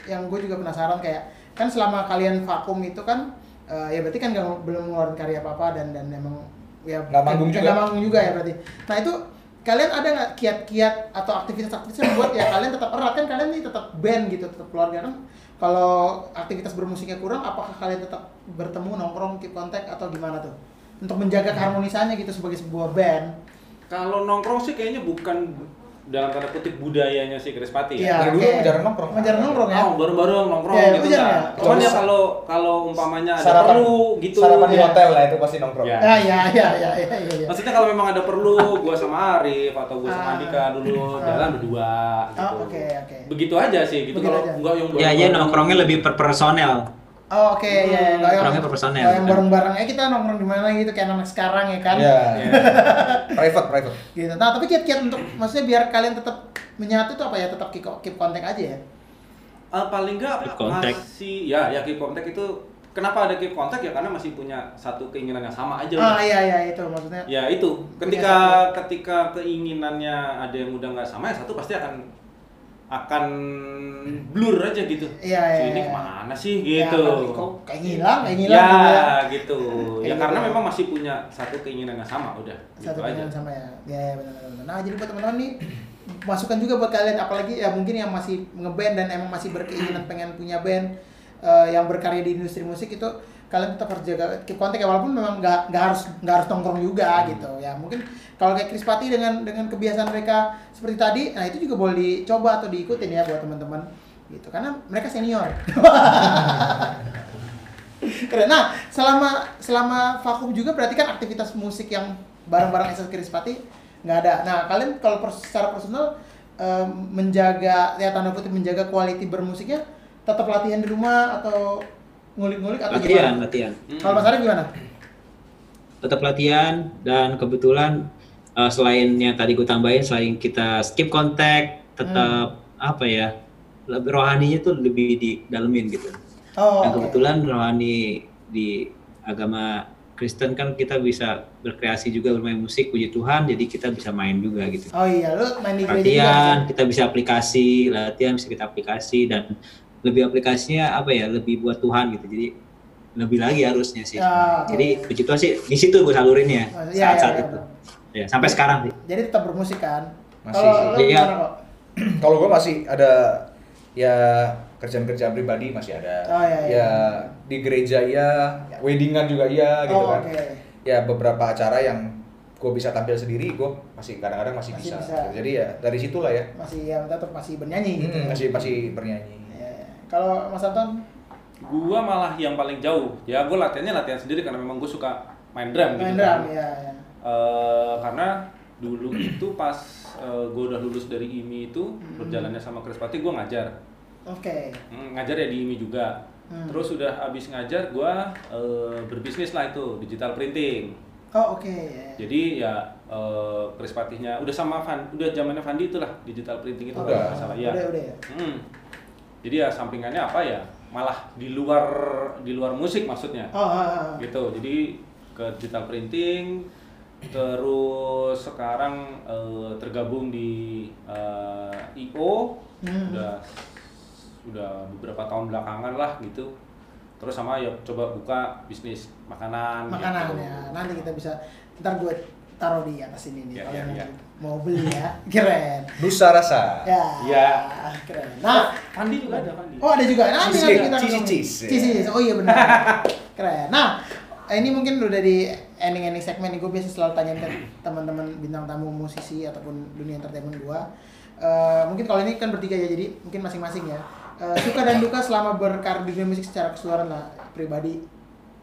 yang gue juga penasaran kayak kan selama kalian vakum itu kan eh, ya berarti kan nggak belum ngeluarin karya apa-apa dan dan emang ya Nggak manggung juga. nggak manggung juga ya berarti. Nah, itu kalian ada nggak kiat-kiat atau aktivitas-aktivitas yang membuat ya kalian tetap erat kan kalian nih tetap band gitu tetap keluarga kan kalau aktivitas bermusiknya kurang apakah kalian tetap bertemu nongkrong keep kontak atau gimana tuh untuk menjaga keharmonisannya gitu sebagai sebuah band Kalau nongkrong sih kayaknya bukan dalam tanda kutip budayanya si Chris Patti Iya, ya. Dari dulu jarang nongkrong. Jarang nongkrong ya Oh, baru-baru nongkrong Iya, gitu itu jarang kan. ya? Cuman ya kalau kalau umpamanya ada sarapan perlu gitu. Sarapan di Iya. hotel lah itu pasti nongkrong. Ya. Ah, ya, ya, ya, ya, ya, ya. Maksudnya kalau memang ada perlu, gua sama Arif atau gua sama Ah. Andika dulu Ah. jalan berdua gitu. Oh, oke, oke. Begitu aja sih gitu. Begitu Kalau aja. enggak yang Ya, ya nongkrongnya lebih per personel. Oh, oke, ya, ya, nggak yang, Orangnya per personel, yang bareng-bareng. Eh, kita nongkrong di mana gitu, kayak anak sekarang ya kan? Iya. Iya. private, private. Gitu. Nah, tapi kiat-kiat untuk, maksudnya biar kalian tetap menyatu tuh apa ya? Tetap keep, keep kontak aja ya? Ah, paling enggak Keep contact. masih ya ya keep contact itu kenapa ada keep contact ya karena masih punya satu keinginan yang sama aja Ah, iya, iya, itu maksudnya. Ya itu, ketika ketika keinginannya ada yang udah nggak sama ya satu pasti akan akan blur aja gitu. Iya, iya, ini iya. ke mana sih Ya, gitu. kok kayak ngilang, kayak ngilang ya, gitu ya. gitu. Ya karena gitu. memang masih punya satu keinginan yang sama udah. Satu gitu aja. dengan sama ya. Ya, ya benar, benar, benar. Nah, jadi buat teman-teman nih masukan juga buat kalian apalagi ya mungkin yang masih ngeband dan emang masih berkeinginan pengen punya band eh, yang berkarya di industri musik itu kalian tetap harus jaga keep kontak ya walaupun memang nggak nggak harus nggak harus nongkrong juga gitu ya mungkin kalau kayak Chris Patti dengan dengan kebiasaan mereka seperti tadi nah itu juga boleh dicoba atau diikutin ya buat teman-teman gitu karena mereka senior Keren. Nah, selama selama vakum juga berarti kan aktivitas musik yang bareng-bareng SS Krispati nggak ada. Nah, kalian kalau secara personal em, menjaga ya tanda kutip menjaga quality bermusiknya tetap latihan di rumah atau ngulik-ngulik atau Latihan, gimana? latihan. Kalau Mas Arif gimana? Tetap latihan dan kebetulan eh, selain yang tadi gue tambahin, selain kita skip kontak, tetap apa ya, lebih rohaninya tuh lebih didalemin gitu. Oh, Dan kebetulan rohani di agama Kristen kan kita bisa berkreasi juga bermain musik puji Tuhan jadi kita bisa main juga gitu Oh iya, lu main di gereja juga latihan sih? kita bisa aplikasi latihan bisa kita aplikasi dan lebih aplikasinya apa ya lebih buat Tuhan gitu jadi lebih lagi harusnya sih oke. jadi puji Tuhan sih di situ gue salurin ya Oh, iya, saat-saat iya, itu benar. ya sampai sekarang sih Jadi tetap bermusik kan? Masih Kalau. Iya. Kalau gue masih ada ya kerjaan-kerjaan pribadi masih ada. Oh, iya, iya. Ya di gereja ya, weddingan juga iya gitu Oh, kan. oke. Ya beberapa acara yang gue bisa tampil sendiri, gue masih kadang-kadang masih, Masih bisa. bisa. Jadi ya dari situlah ya, Masih ya tetap masih bernyanyi gitu. Hmm, masih masih bernyanyi. Iya, iya. Kalau Mas Anton Gua malah yang paling jauh. Ya gua latihannya latihan sendiri karena memang gue suka main drum main gitu. drum kan. ya, ya. Eh, karena dulu itu pas gue udah lulus dari IMI itu Hmm. berjalannya sama Krispati gue ngajar Oke. Hmm, ngajar ya di IMI juga Hmm. terus udah habis ngajar gue berbisnis lah itu digital printing Oh, oke. ya. jadi ya eh, Krispatinya udah sama Van udah zamannya Fandi itulah digital printing itu Oh, udah. nggak salah ya Udah, udah ya. Hmm. Jadi ya sampingannya apa ya malah di luar di luar musik maksudnya Oh, ah, ah. gitu jadi ke digital printing terus sekarang eh, tergabung di eh, IO Hmm. udah udah beberapa tahun belakangan lah gitu terus sama ya coba buka bisnis makanan makanan gitu. ya. Nanti kita bisa ntar gue taruh di atas ini nih Ya, kalau ya, mau, ya. mau beli ya. Keren. Nusa rasa. Ya. Ya. Keren. Nah, Fandi juga ada Fandi Oh ada juga. Nah, nanti Cheese nanti cake, kita cheese cheese. Cheese cheese. Oh iya benar. Keren. Nah, ini mungkin udah di ending-ending segmen nih. Gue biasa selalu tanyain ke teman-teman bintang tamu musisi ataupun dunia entertainment gua. Eh, mungkin kalau ini kan bertiga ya, jadi mungkin masing-masing ya. Eh, suka dan duka selama berkarir di dunia musik secara keseluruhan lah pribadi.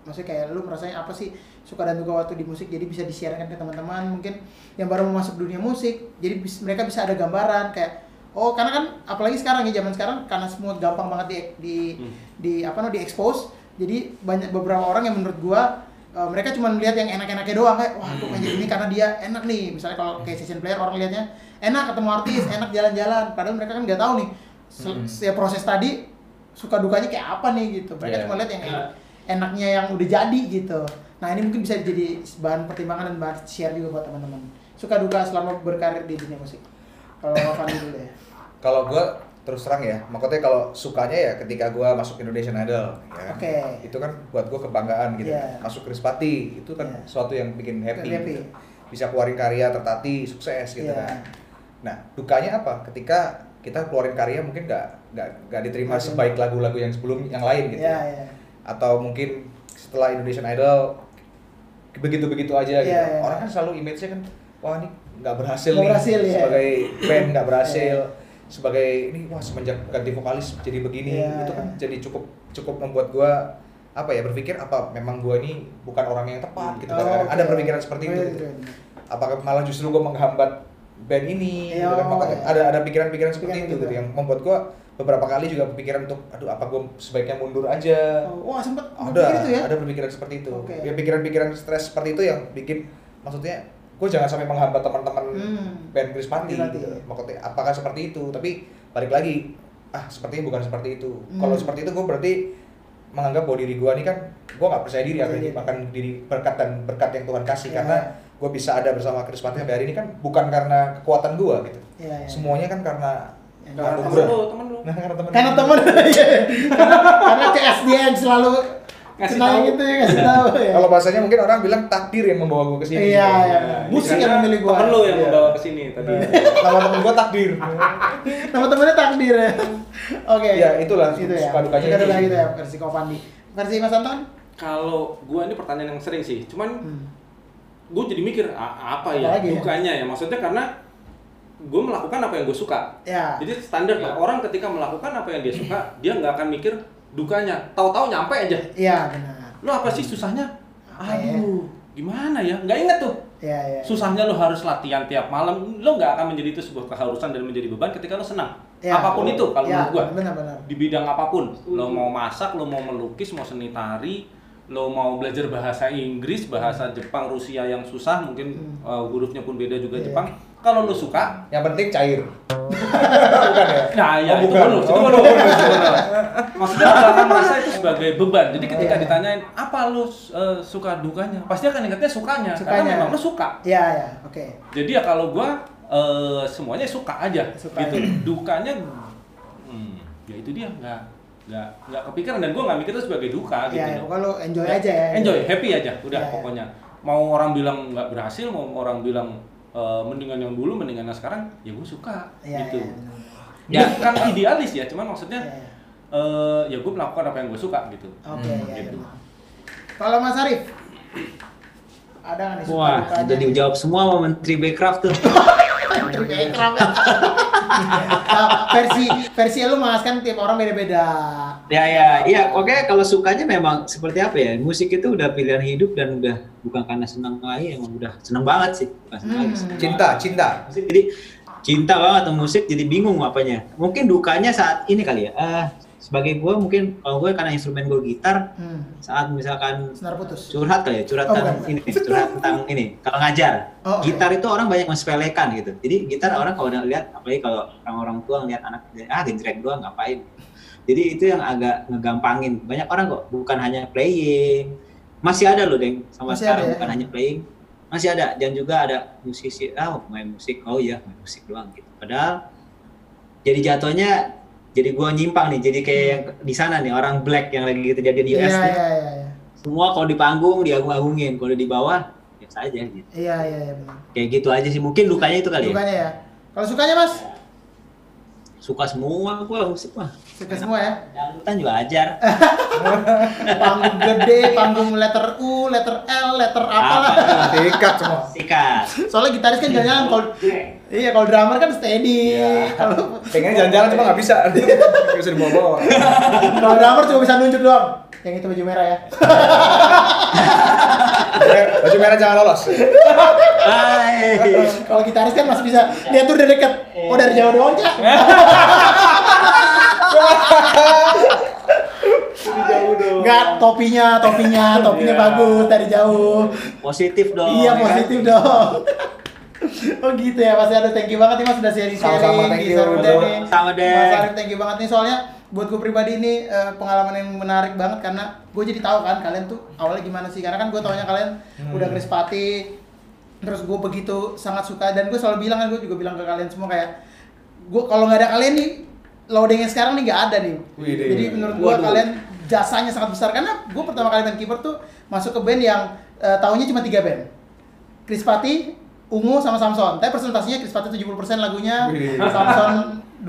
Maksudnya kayak lu merasanya apa sih suka dan duka waktu di musik jadi bisa disiarkan ke teman-teman mungkin yang baru mau masuk dunia musik jadi bis- mereka bisa ada gambaran kayak oh karena kan apalagi sekarang ya zaman sekarang karena semua gampang banget di di Hmm. di apa namanya di expose jadi banyak beberapa orang yang menurut gua eh, mereka cuma melihat yang enak-enaknya doang kayak wah gua pengen ini karena dia enak nih misalnya kalau kayak session player orang lihatnya enak ketemu artis enak jalan-jalan padahal mereka kan nggak tahu nih se- Hmm. se- proses tadi suka dukanya kayak apa nih gitu mereka Iya. cuma lihat yang enak- enaknya yang udah jadi gitu nah ini mungkin bisa jadi bahan pertimbangan dan bahan share juga buat teman-teman suka duka selama berkarir di dunia musik kalau Fandi dulu ya Kalau gue terus terang ya, maksudnya kalau sukanya ya ketika gue masuk Indonesian Idol, ya? Oke. itu kan buat gue kebanggaan gitu. Iya. Masuk Krispati itu kan Iya. suatu yang bikin happy. Happy. gitu. Bisa keluarin karya tertati, sukses gitu Iya. kan. Nah dukanya apa? Ketika kita keluarin karya mungkin nggak nggak nggak diterima Nggak sebaik lagu-lagu yang sebelum yang lain gitu. ya ya. ya Atau mungkin setelah Indonesian Idol begitu-begitu aja gitu. Iya, iya. Orang kan selalu image-nya kan wah ini nggak berhasil Nggak nih berhasil, iya. sebagai band nggak berhasil Iya. sebagai ini wah semenjak ganti vokalis jadi begini Iya, itu kan iya. jadi cukup cukup membuat gua apa ya berpikir apa memang gua ini bukan orang yang tepat gitu Oh, kadang-kadang ada oke. pemikiran seperti itu Iya, gitu. iya, iya. apakah malah justru gua menghambat band ini gitu kan ada ada pikiran-pikiran seperti Pikiran itu gitu. yang membuat gua beberapa kali juga berpikiran untuk aduh apa gua sebaiknya mundur aja Oh, wah sempet ada itu ya ada pemikiran seperti itu Oke. ya pikiran-pikiran stres seperti itu yang bikin maksudnya gue jangan sampai menghambat teman-teman Hmm. band Krispati Krispati. gitu. maksudnya apakah seperti itu tapi balik lagi ah sepertinya bukan seperti itu Hmm. kalau seperti itu gue berarti menganggap bahwa diri gue ini kan gue nggak percaya diri akan Percaya diri. berkat dan berkat yang Tuhan kasih Iya. karena gue bisa ada bersama Krispati sampai hari ini kan bukan karena kekuatan gue gitu Iya, iya. semuanya kan karena Ya, Karena Temen temen lu, temen lu. nah karena teman karena temen Iya. karena karena ke SDN selalu Ngasih tahu. gitu ya ngasih tahu ya kalau bahasanya mungkin orang bilang takdir yang membawa gue ke sini Iya, iya. Nah, Musik dikira yang memilih gua. Temen lu yang Iya. membawa ke sini tadi. nama temen gue takdir nama temennya takdir ya oke Ya, itulah itu ya suka dukanya itu. gitu ya versi Kofandi versi Mas Anton Kalau gua ini pertanyaan yang sering sih, cuman hmm. Gue jadi mikir "A- apa ya Apalagi ya? dukanya ya? Maksudnya karena gue melakukan apa yang gue suka. Ya. Jadi standar lah orang ketika melakukan apa yang dia suka dia nggak akan mikir dukanya. Tahu-tahu nyampe aja. Iya benar. Lo apa sih susahnya? Apa ya? aduh gimana ya? Nggak inget tuh. Iya, iya. susahnya lo harus latihan tiap malam. Lo nggak akan menjadi itu sebuah keharusan dan menjadi beban ketika lo senang. Ya. apa pun itu kalau Ya, menurut gua. benar-benar. di bidang apa pun. Lo mau masak lo mau melukis mau seni tari lo mau belajar bahasa Inggris bahasa Jepang Rusia yang susah mungkin uh, hurufnya pun beda juga Hmm. Iya. Jepang kalau lo suka Yang penting cair. Bukan ya? Nah, ya Oh, itu bukan. bonus, itu Oh, bonus. Maksudnya lo akan merasa itu sebagai beban. Jadi ketika Iya. ditanyain apa lo uh, suka dukanya, pasti akan ingatnya sukanya, Sukanya. karena memang lo suka. Iya, iya. Oke. Jadi ya kalau gua uh, semuanya suka aja, Suka gitu. aja. Dukanya, hmm, ya itu dia nggak nggak nggak kepikiran dan gua nggak mikir itu sebagai duka gitu. Iya, ya, loh. pokoknya lo enjoy aja ya. Enjoy, happy aja, udah Iya, iya. pokoknya. Mau orang bilang nggak berhasil, mau orang bilang uh, mendingan yang dulu, mendingan yang sekarang, ya gue suka, Iya, gitu. benar. Ya, bukan idealis ya, cuman maksudnya Iya, iya. eh ya gue melakukan apa yang gue suka gitu. Oke, Hmm, iya, gitu. iya. Kalau Mas Arif ada nggak nih Wah, jadi jawab semua sama Menteri Backcraft tuh. Nah, versi versi lu mas kan tiap orang beda-beda. Ya ya, iya. Oke, kalau sukanya memang seperti apa ya? Musik itu udah pilihan hidup dan udah bukan karena senang lagi, emang udah senang banget sih. Bukan senang lagi. Hmm. Cinta, cinta. Musik jadi cinta banget sama musik, jadi bingung apanya. Mungkin dukanya saat ini kali ya. Eh, sebagai gue mungkin kalau gue karena instrumen gue gitar, Hmm. saat misalkan Senar putus. curhat kali ya, curhat Oh, ini, curhat tentang ini. Kalau ngajar, Oh, oke. gitar itu orang banyak mensepelekan gitu. Jadi gitar orang kalau udah lihat, apalagi kalau orang-orang tua ngeliat anak ah genjreng doang ngapain. Jadi itu yang agak ngegampangin. Banyak orang kok bukan hanya playing, masih ada loh deng sama Masih sekarang ada ya? bukan hanya playing, masih ada dan juga ada musisi ah main musik oh iya main musik doang gitu. Padahal jadi jatuhnya jadi gua nyimpang nih, jadi kayak yang di sana nih orang black yang lagi kejadian di US iya nih. iya iya. Semua kalau di panggung diagung-agungin, kalau di bawah biasa aja gitu. Iya iya iya benar. Kayak gitu aja sih. Mungkin dukanya itu kali ya. Sukanya ya. Kalau sukanya mas, Suka semua gua musik mah. suka semua ya. Dangdutan juga ajar. Panggung gede, panggung letter U, letter L, letter apalah. Apa? Sikat semua. Sikat. Soalnya gitaris kan jalan-jalan kalau iya kalau drummer kan steady. Kalau Pengen jalan-jalan cuma nggak bisa. Nggak bisa dibawa-bawa. kalau drummer cuma bisa nunjuk doang. Yang itu baju merah ya. Baju merah jangan lolos. Hai. Kalau gitaris kan masih bisa lihat tuh dari dekat. Oh dari jauh doang cak. Jauh dong. Enggak topinya, topinya, topinya Iya. bagus dari jauh. Positif dong. iya ya positif dong. oh gitu ya Mas Arif, thank you banget nih Mas sudah sharing Sama-sama, sharing thank di you. Sama deh. Mas Arif thank you banget nih soalnya buat gue pribadi ini eh, pengalaman yang menarik banget karena gue jadi tahu kan kalian tuh awalnya gimana sih karena kan gue taunya kalian Hmm. udah Chris Pati terus gue begitu sangat suka dan gue selalu bilang kan gue juga bilang ke kalian semua kayak gue kalau nggak ada kalian nih loadingnya sekarang nih nggak ada nih Widih. jadi menurut gue kalian jasanya sangat besar karena gue pertama kali main keyboard tuh masuk ke band yang eh, tahunnya cuma tiga band Chris Pati, Ungu sama Samson. Tapi presentasinya Chris Pati 70% lagunya, Wih. Samson 20%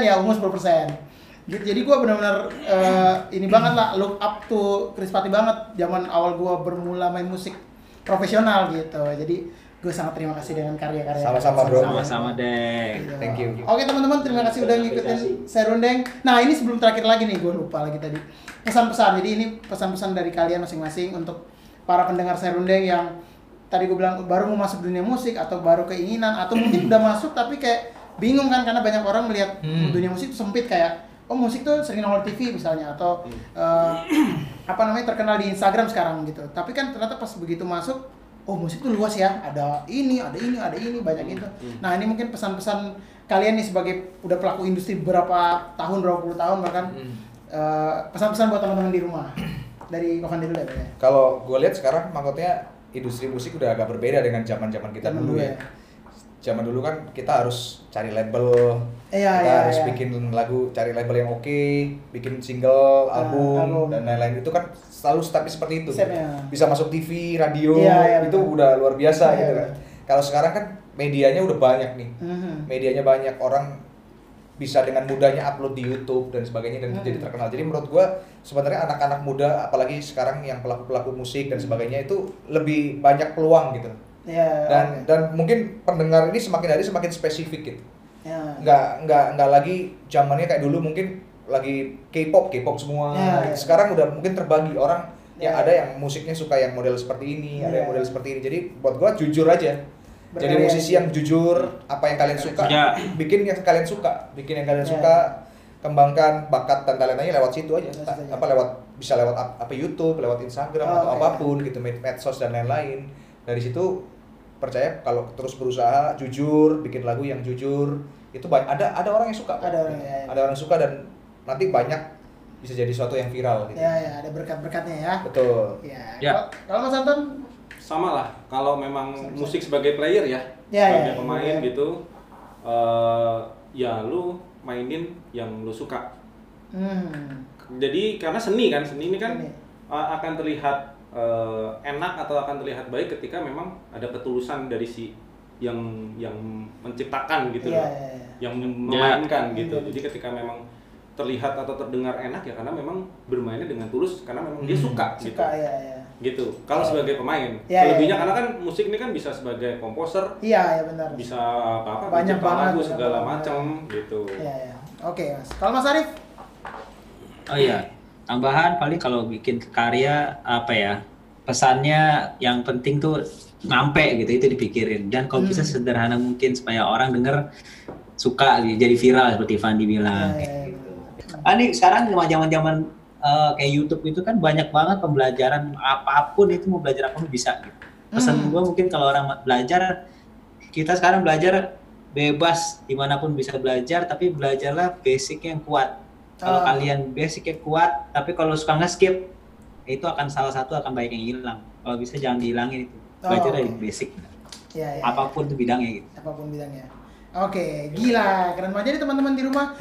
ya Ungu 10%. Gitu. Jadi gue benar-benar eh, ini banget lah look up to Chris Pati banget zaman awal gue bermula main musik profesional gitu. Jadi gue sangat terima kasih dengan karya-karya. Sama-sama, bro. Sama-sama deh. Iya. Thank you. Oke teman-teman, terima kasih udah ngikutin Serundeng. Nah ini sebelum terakhir lagi nih, gue lupa lagi tadi pesan-pesan. Jadi ini pesan-pesan dari kalian masing-masing untuk para pendengar Serundeng yang tadi gue bilang baru mau masuk dunia musik atau baru keinginan atau mungkin udah masuk tapi kayak bingung kan karena banyak orang melihat Hmm. dunia musik itu sempit kayak oh musik tuh sering nongol TV misalnya atau eh, apa namanya terkenal di Instagram sekarang gitu. Tapi kan ternyata pas begitu masuk oh musik tuh luas ya ada ini ada ini ada ini banyak itu nah ini mungkin pesan-pesan kalian nih sebagai udah pelaku industri berapa tahun berapa puluh tahun bahkan Hmm. eh, pesan-pesan buat teman-teman di rumah dari Kokan dulu deh ya Kalau gue lihat sekarang maksudnya industri musik udah agak berbeda dengan zaman-zaman kita dulu dulu ya. Zaman dulu kan kita harus cari label, Iya, kita iya, harus iya. bikin lagu, cari label yang oke, bikin single, Ah, album, album. dan lain-lain itu kan selalu tapi seperti itu. Stepnya. Bisa masuk TV, radio, Iya, iya, itu betul. udah luar biasa Iya, gitu iya. kan. Kalau sekarang kan medianya udah banyak nih, Mhm. medianya banyak orang bisa dengan mudahnya upload di YouTube dan sebagainya dan Hmm. jadi terkenal. Jadi menurut gua sebenarnya anak-anak muda apalagi sekarang yang pelaku-pelaku musik dan sebagainya itu lebih banyak peluang gitu. Iya, Dan oke. dan mungkin pendengar ini semakin hari semakin spesifik gitu. Ya. Nggak nggak nggak lagi zamannya kayak dulu mungkin lagi K-pop, K-pop semua. Ya, ya. Sekarang udah mungkin terbagi orang ya Ya. ada yang musiknya suka yang model seperti ini ada yang Ya. model seperti ini jadi buat gua jujur aja jadi Berkarya musisi aja. yang jujur apa yang kalian suka Ya. bikin yang kalian suka bikin yang kalian Ya. suka kembangkan bakat dan talentanya lewat situ aja aja. apa lewat bisa lewat ap- apa YouTube lewat Instagram Oh, atau oke. apa pun gitu med- medsos dan lain-lain dari situ percaya kalau terus berusaha jujur bikin lagu yang jujur itu ba- ada ada orang yang suka. Ada orang, ya, ya. ada orang yang suka dan nanti banyak bisa jadi sesuatu yang viral gitu Ya ya ada berkat-berkatnya ya. betul Ya. Ya. Kalau- Kalau Mas Anton sama lah kalau memang musik sebagai player ya, Ya, sebagai ya, pemain ya. gitu eh, ya lu mainin yang lu suka hmm. jadi karena seni kan seni ini kan Seni. uh, akan terlihat uh, enak atau akan terlihat baik ketika memang ada ketulusan dari si yang yang menciptakan gitu Iya, loh iya, iya. yang memainkan Ya. gitu Iya. jadi ketika memang terlihat atau terdengar enak ya karena memang bermainnya dengan tulus karena memang dia Hmm. suka gitu Suka ya ya. gitu kalau Oh. sebagai pemain Iya, selebihnya iya. karena kan musik ini kan bisa sebagai komposer Iya ya benar. bisa apa apa Banyak banget, lagu segala macam gitu Iya ya. Oke Mas. Kalau Mas Arif? Oh iya, tambahan paling kalau bikin karya apa ya pesannya yang penting tuh nyampe gitu itu dipikirin dan kalau bisa Hmm. sederhana mungkin supaya orang denger suka gitu, jadi viral seperti Fandi bilang. Iya, iya, iya. Ah, ini sekarang zaman zaman eh, kayak YouTube itu kan banyak banget pembelajaran apa pun itu mau belajar apa pun bisa. Gitu. Pesan Hmm. gua mungkin kalau orang belajar kita sekarang belajar bebas di mana pun bisa belajar tapi belajarlah basic yang kuat. Kalau kalian basicnya kuat tapi kalau suka nge-skip itu akan salah satu akan banyak yang hilang. Kalau bisa jangan dihilangin itu. Oh, Belajar dari basic. Iya, iya. Apa pun itu bidangnya gitu. apa pun bidangnya. Oke, gila, keren banget. Jadi teman-teman di rumah,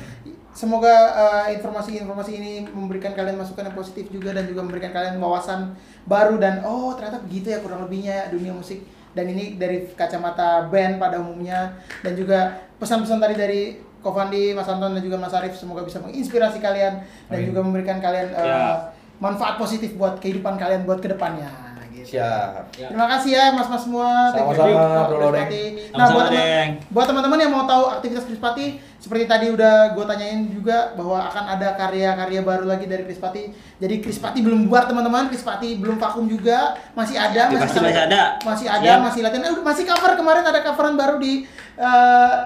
semoga eh, informasi-informasi ini memberikan kalian masukan yang positif juga dan juga memberikan kalian wawasan baru dan oh ternyata begitu ya kurang lebihnya dunia musik. Dan ini dari kacamata band pada umumnya dan juga pesan-pesan tadi dari Kofandi, Mas Anton dan juga Mas Arif semoga bisa menginspirasi kalian dan Amin. juga memberikan kalian eh, Ya. manfaat positif buat kehidupan kalian buat ke depannya. Gitu. siap Ya. Terima kasih ya mas-mas semua. Thank you, Sama-sama. Nah, buat teman-teman yang mau tahu aktivitas Krispati, seperti tadi udah gue tanyain juga bahwa akan ada karya-karya baru lagi dari Krispati. Jadi Krispati belum buat teman-teman, Krispati belum vakum juga, masih ada, Ya, pasti masih masih ada. masih ada, Siap. masih latihan. Eh, masih cover kemarin ada coveran baru di di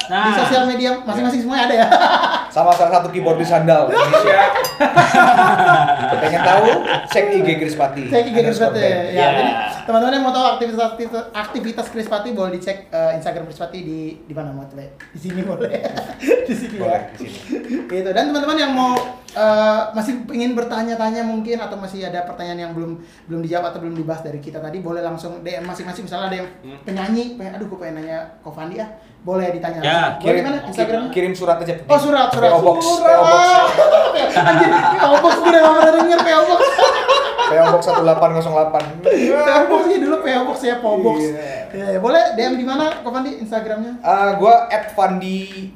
Nah. sosial media masing-masing semuanya ada ya. sama salah satu keyboard di sandal Indonesia pengen tahu cek IG Krispati Cek IG Krispati. Ya. Ya. jadi teman-teman yang mau tahu aktivitas aktivitas, Krispati boleh dicek eh, Instagram Krispati di di mana mau Di sini boleh. di sini ya. gitu. Dan teman-teman yang mau eh, masih ingin bertanya-tanya mungkin atau masih ada pertanyaan yang belum belum dijawab atau belum dibahas dari kita tadi boleh langsung DM masing-masing. Misalnya ada yang Hmm. penyanyi pengen aduh gue pengen nanya Kofandi ah. Boleh ditanya Ya, langsung. boleh kirim mana Instagram? kirim surat aja. Oh surat surat. PO Box surat PO Box. Anjir PO Box gue udah pernah denger PO Box. PO Box 1808 PO Box ya dulu PO Box ya PO Box. Iya. Ya, boleh DM di mana Kofandi Instagramnya? Ah, gua at Fandi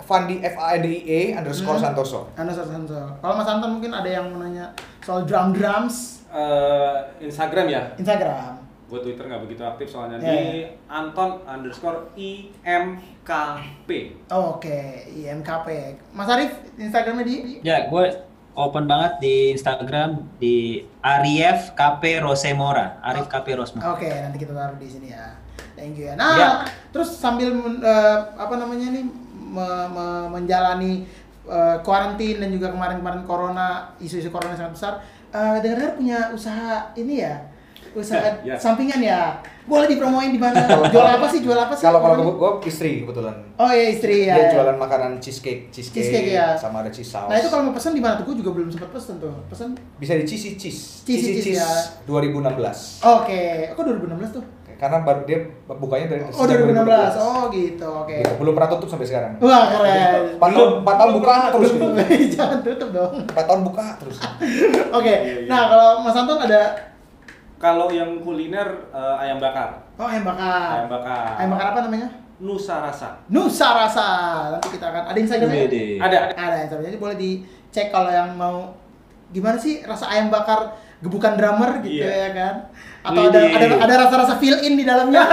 Fandi F A N D I E underscore Hmm. Santoso Anda Santo kalau Mas Anton mungkin ada yang mau nanya soal drum drums Eh, Instagram ya Instagram gue Twitter nggak begitu aktif soalnya Ya, di Anton underscore IMKP Oh, Oke, IMKP. Mas Arif, Instagramnya di? Ya, gue open banget di Instagram di Arief KP Rosemora. Arif KP Rosmora. Oke, nanti kita taruh di sini ya. Thank you ya. Nah, Ya. terus sambil eh, apa namanya nih me- me- menjalani eh, kuarantin dan juga kemarin-kemarin corona, isu-isu corona sangat besar. eh, dengar-dengar punya usaha ini ya, usaha Ya, ya. sampingan ya. Boleh dipromoin di mana? Jual apa sih? Jual apa sih? kalau kalau gua istri kebetulan Oh iya istri ya. dia ya. jualan makanan cheesecake cheesecake, Cheesecake, ya. sama ada cheese sauce Nah itu kalau mau pesen di mana tuh? Gue juga belum sempat pesen tuh. Pesen? bisa di cheesy cheese Cheesy Cheese, ya. 2016 Oke, kok 2016 tuh? Karena baru dia bukanya dari Oh 2016. Oh gitu. Oke. Gitu. belum pernah tutup sampai sekarang Wah keren. empat tahun empat tahun buka terus gitu. Jangan tutup dong. empat tahun buka terus Oke. Iya, iya. Nah kalau Mas Anton ada kalau yang kuliner eh, ayam bakar oh ayam bakar. ayam bakar Ayam bakar apa namanya? Nusa Rasa Nusa Rasa. Nanti kita akan ada Instagramnya. Ada Ada Instagramnya. Jadi boleh dicek kalau yang mau gimana sih rasa ayam bakar gebukan drummer gitu Iya. ya kan? Atau ada ada ada rasa-rasa fill in di dalamnya.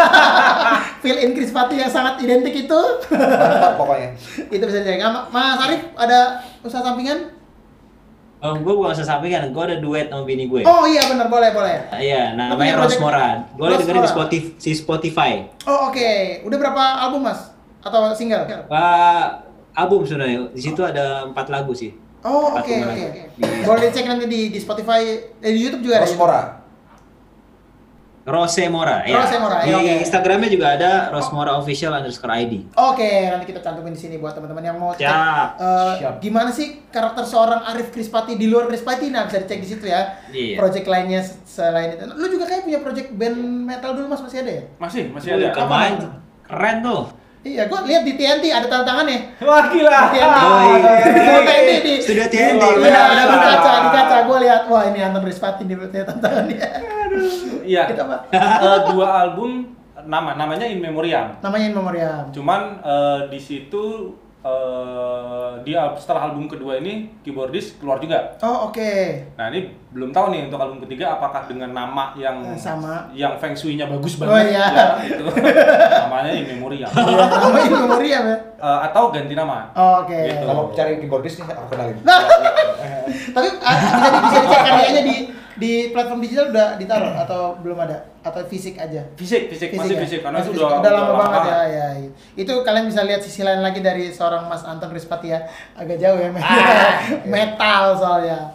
fill in Krispati yang sangat identik itu. mantap pokoknya itu bisa dicek. Nah, Mas Arif ada usaha sampingan? Oh, gue bukan usah sampaikan, gue ada duet sama bini gue. Oh iya benar boleh boleh. Ah, Iya, namanya Rosmora. Gue Rosmora. dengerin di Spotify, si Spotify. Oh oke. Udah berapa album mas? Atau single? Pak album sebenarnya. Di situ ada empat lagu sih. Oh oke oke. lagu. oke. Boleh dicek nanti di, di Spotify, eh, di YouTube juga ada. Rosmora. Rose Mora. ya. Rose Mora, Di ya, oke. Instagramnya juga ada Rosmora Official underscore ID. Oke, nanti kita cantumin di sini buat teman-teman yang mau cek eh, Siap. gimana sih karakter seorang Arif Krispati di luar Krispati nah bisa dicek di situ ya. Iya. Project lainnya se- selain itu. Lu juga kayak punya project band metal dulu Mas masih ada ya? Masih, masih ada. Apa keren tuh. Iya, gua lihat di TNT ada tanda tangannya. Wah gila. Di TNT. Oh, iya. Di TNT di Studio TNT, Iya, benar, di benar. kaca, di kaca gua lihat wah ini Anton Krispati di tanda tangannya. Iya. Kita apa? Eh, dua album nama namanya In Memoriam. Namanya In Memoriam. Cuman eh, di situ eh, di al- setelah album kedua ini keyboardis keluar juga. Oh, oke. Nah ini belum tahu nih untuk album ketiga apakah dengan nama yang Eh, sama. yang feng shui-nya bagus Oh, banget iya. ya itu namanya In Memoriam. Iya, Namanya In Memoriam ya. Eh, atau ganti nama. Oh, Oke. Gitu. Kalau cari keyboardis nih aku kenalin. Nah, tapi bisa di, bisa dicek karyanya di di platform digital udah ditaruh atau belum ada atau fisik aja? Fisik, fisik, masih ya? fisik karena Masih itu fisik. udah, udah lama banget ya, ya. Itu kalian bisa lihat sisi lain lagi dari seorang Mas Anton Rispati ya. Agak jauh ya, metal soalnya.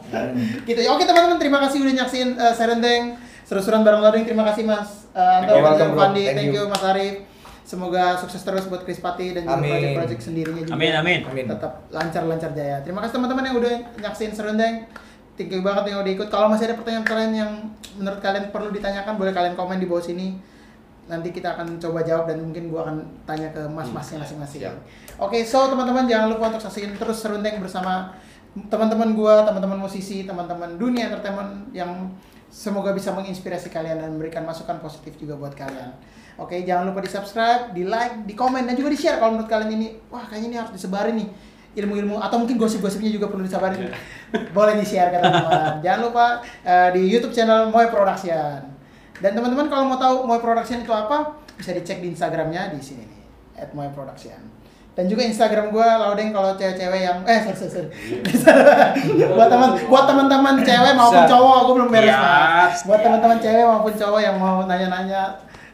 gitu. ya. Oke teman-teman, terima kasih udah nyaksin uh, Serendeng. Seru-seruan bareng loading. Terima kasih Mas uh, Anton, welcome. Fandi, Thank thank you. Mas Arif. Semoga sukses terus buat Krispati dan juga project-project sendirinya juga. Amin, amin. Amin. Tetap lancar-lancar jaya. Terima kasih teman-teman yang udah nyaksin Serendeng. Thank you banget yang udah ikut. Kalau masih ada pertanyaan-pertanyaan yang menurut kalian perlu ditanyakan, boleh kalian komen di bawah sini. Nanti kita akan coba jawab dan mungkin gua akan tanya ke mas-masnya masing-masing. Siap. Oke, so teman-teman jangan lupa untuk saksikan terus Serundeng bersama teman-teman gua, teman-teman musisi, teman-teman dunia entertainment yang semoga bisa menginspirasi kalian dan memberikan masukan positif juga buat kalian. Oke, jangan lupa di subscribe, di like, di komen dan juga di share kalau menurut kalian ini, wah kayaknya ini harus disebarin nih ilmu-ilmu atau mungkin gosip-gosipnya juga perlu disebarin. Boleh di share ke teman-teman. jangan lupa eh, di YouTube channel Moy Production. Dan teman-teman kalau mau tahu Moy Production itu apa, bisa dicek di Instagramnya di sini nih, at Moy Production. Dan juga Instagram gue Laudeng kalau cewek-cewek yang eh sorry sorry. sorry. buat teman buat teman-teman cewek maupun cowok gue belum beres Mas. Buat teman-teman cewek maupun cowok yang mau nanya-nanya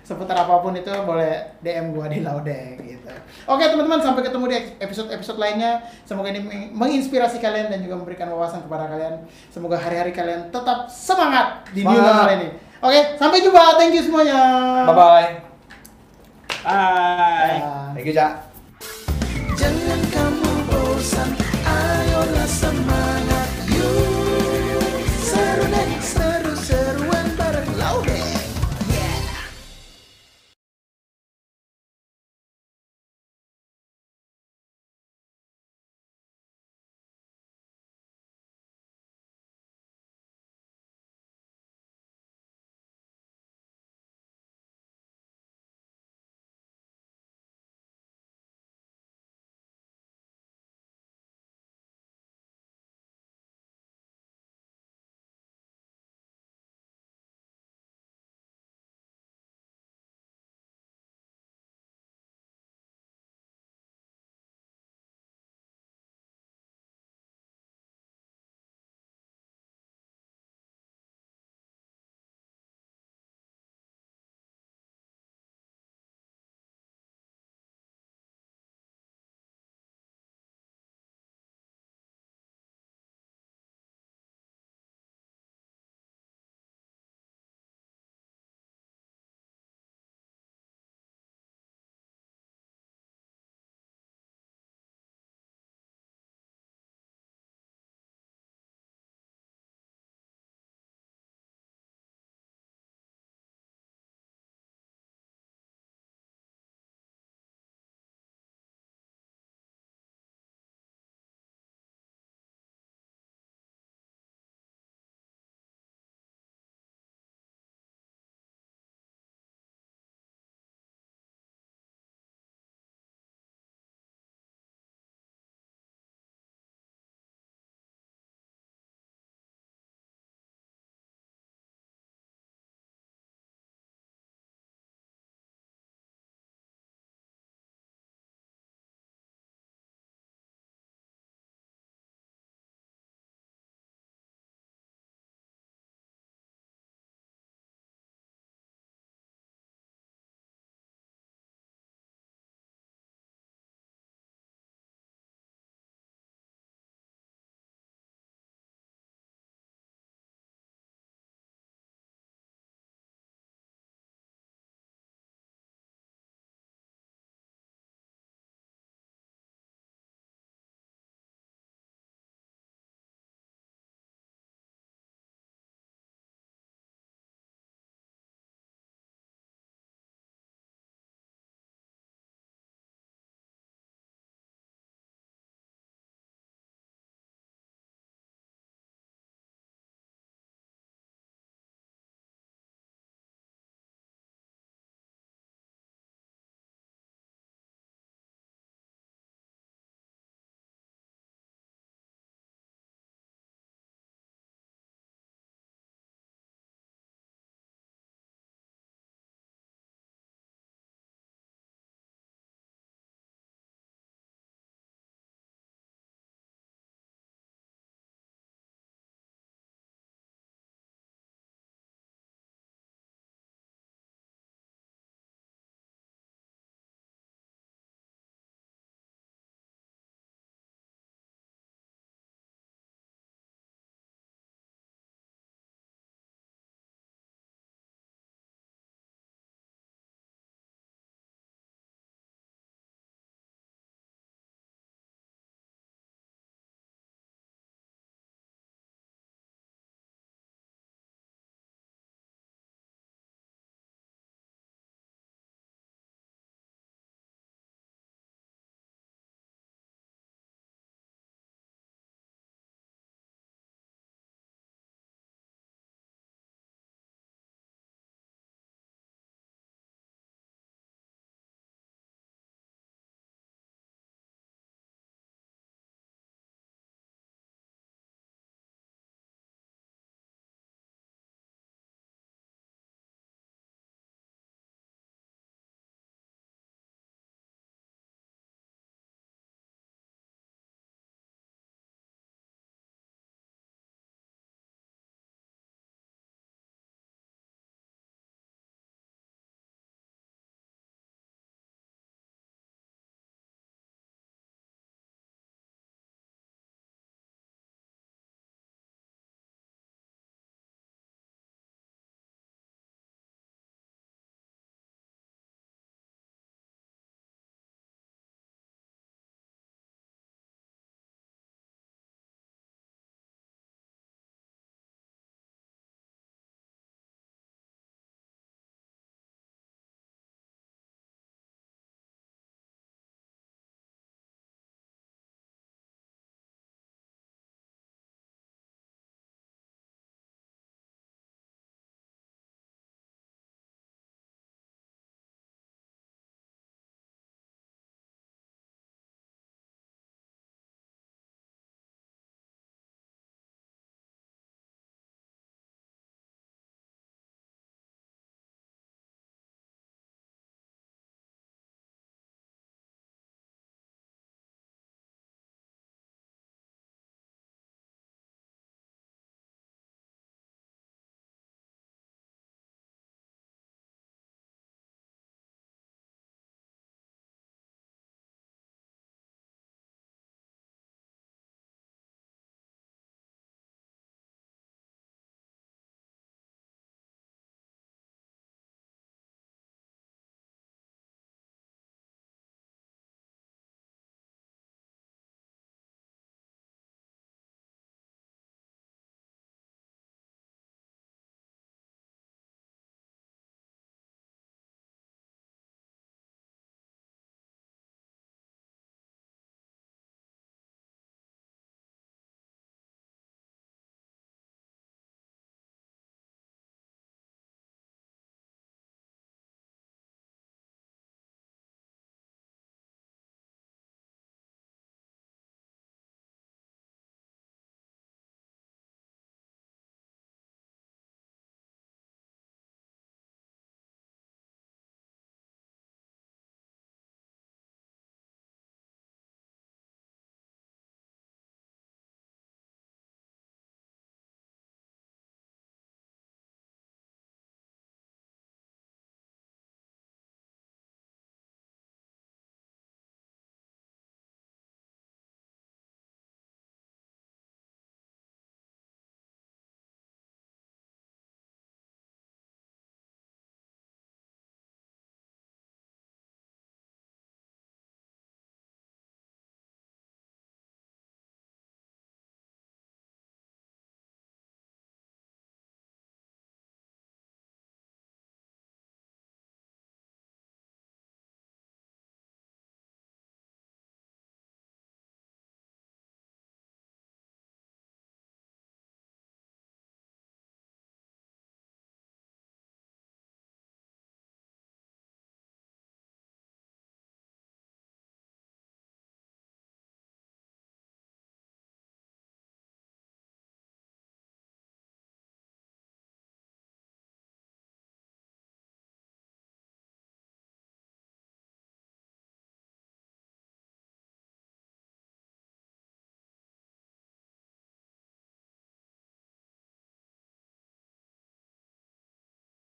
seputar apa pun itu boleh DM gua di Laudeng gitu. Oke teman-teman sampai ketemu di episode-episode lainnya. Semoga ini meng- menginspirasi kalian dan juga memberikan wawasan kepada kalian. Semoga hari-hari kalian tetap semangat di new normal ini. Oke, sampai jumpa. Thank you semuanya. Bye bye. Bye. Bye. Thank you, Cak. Jangan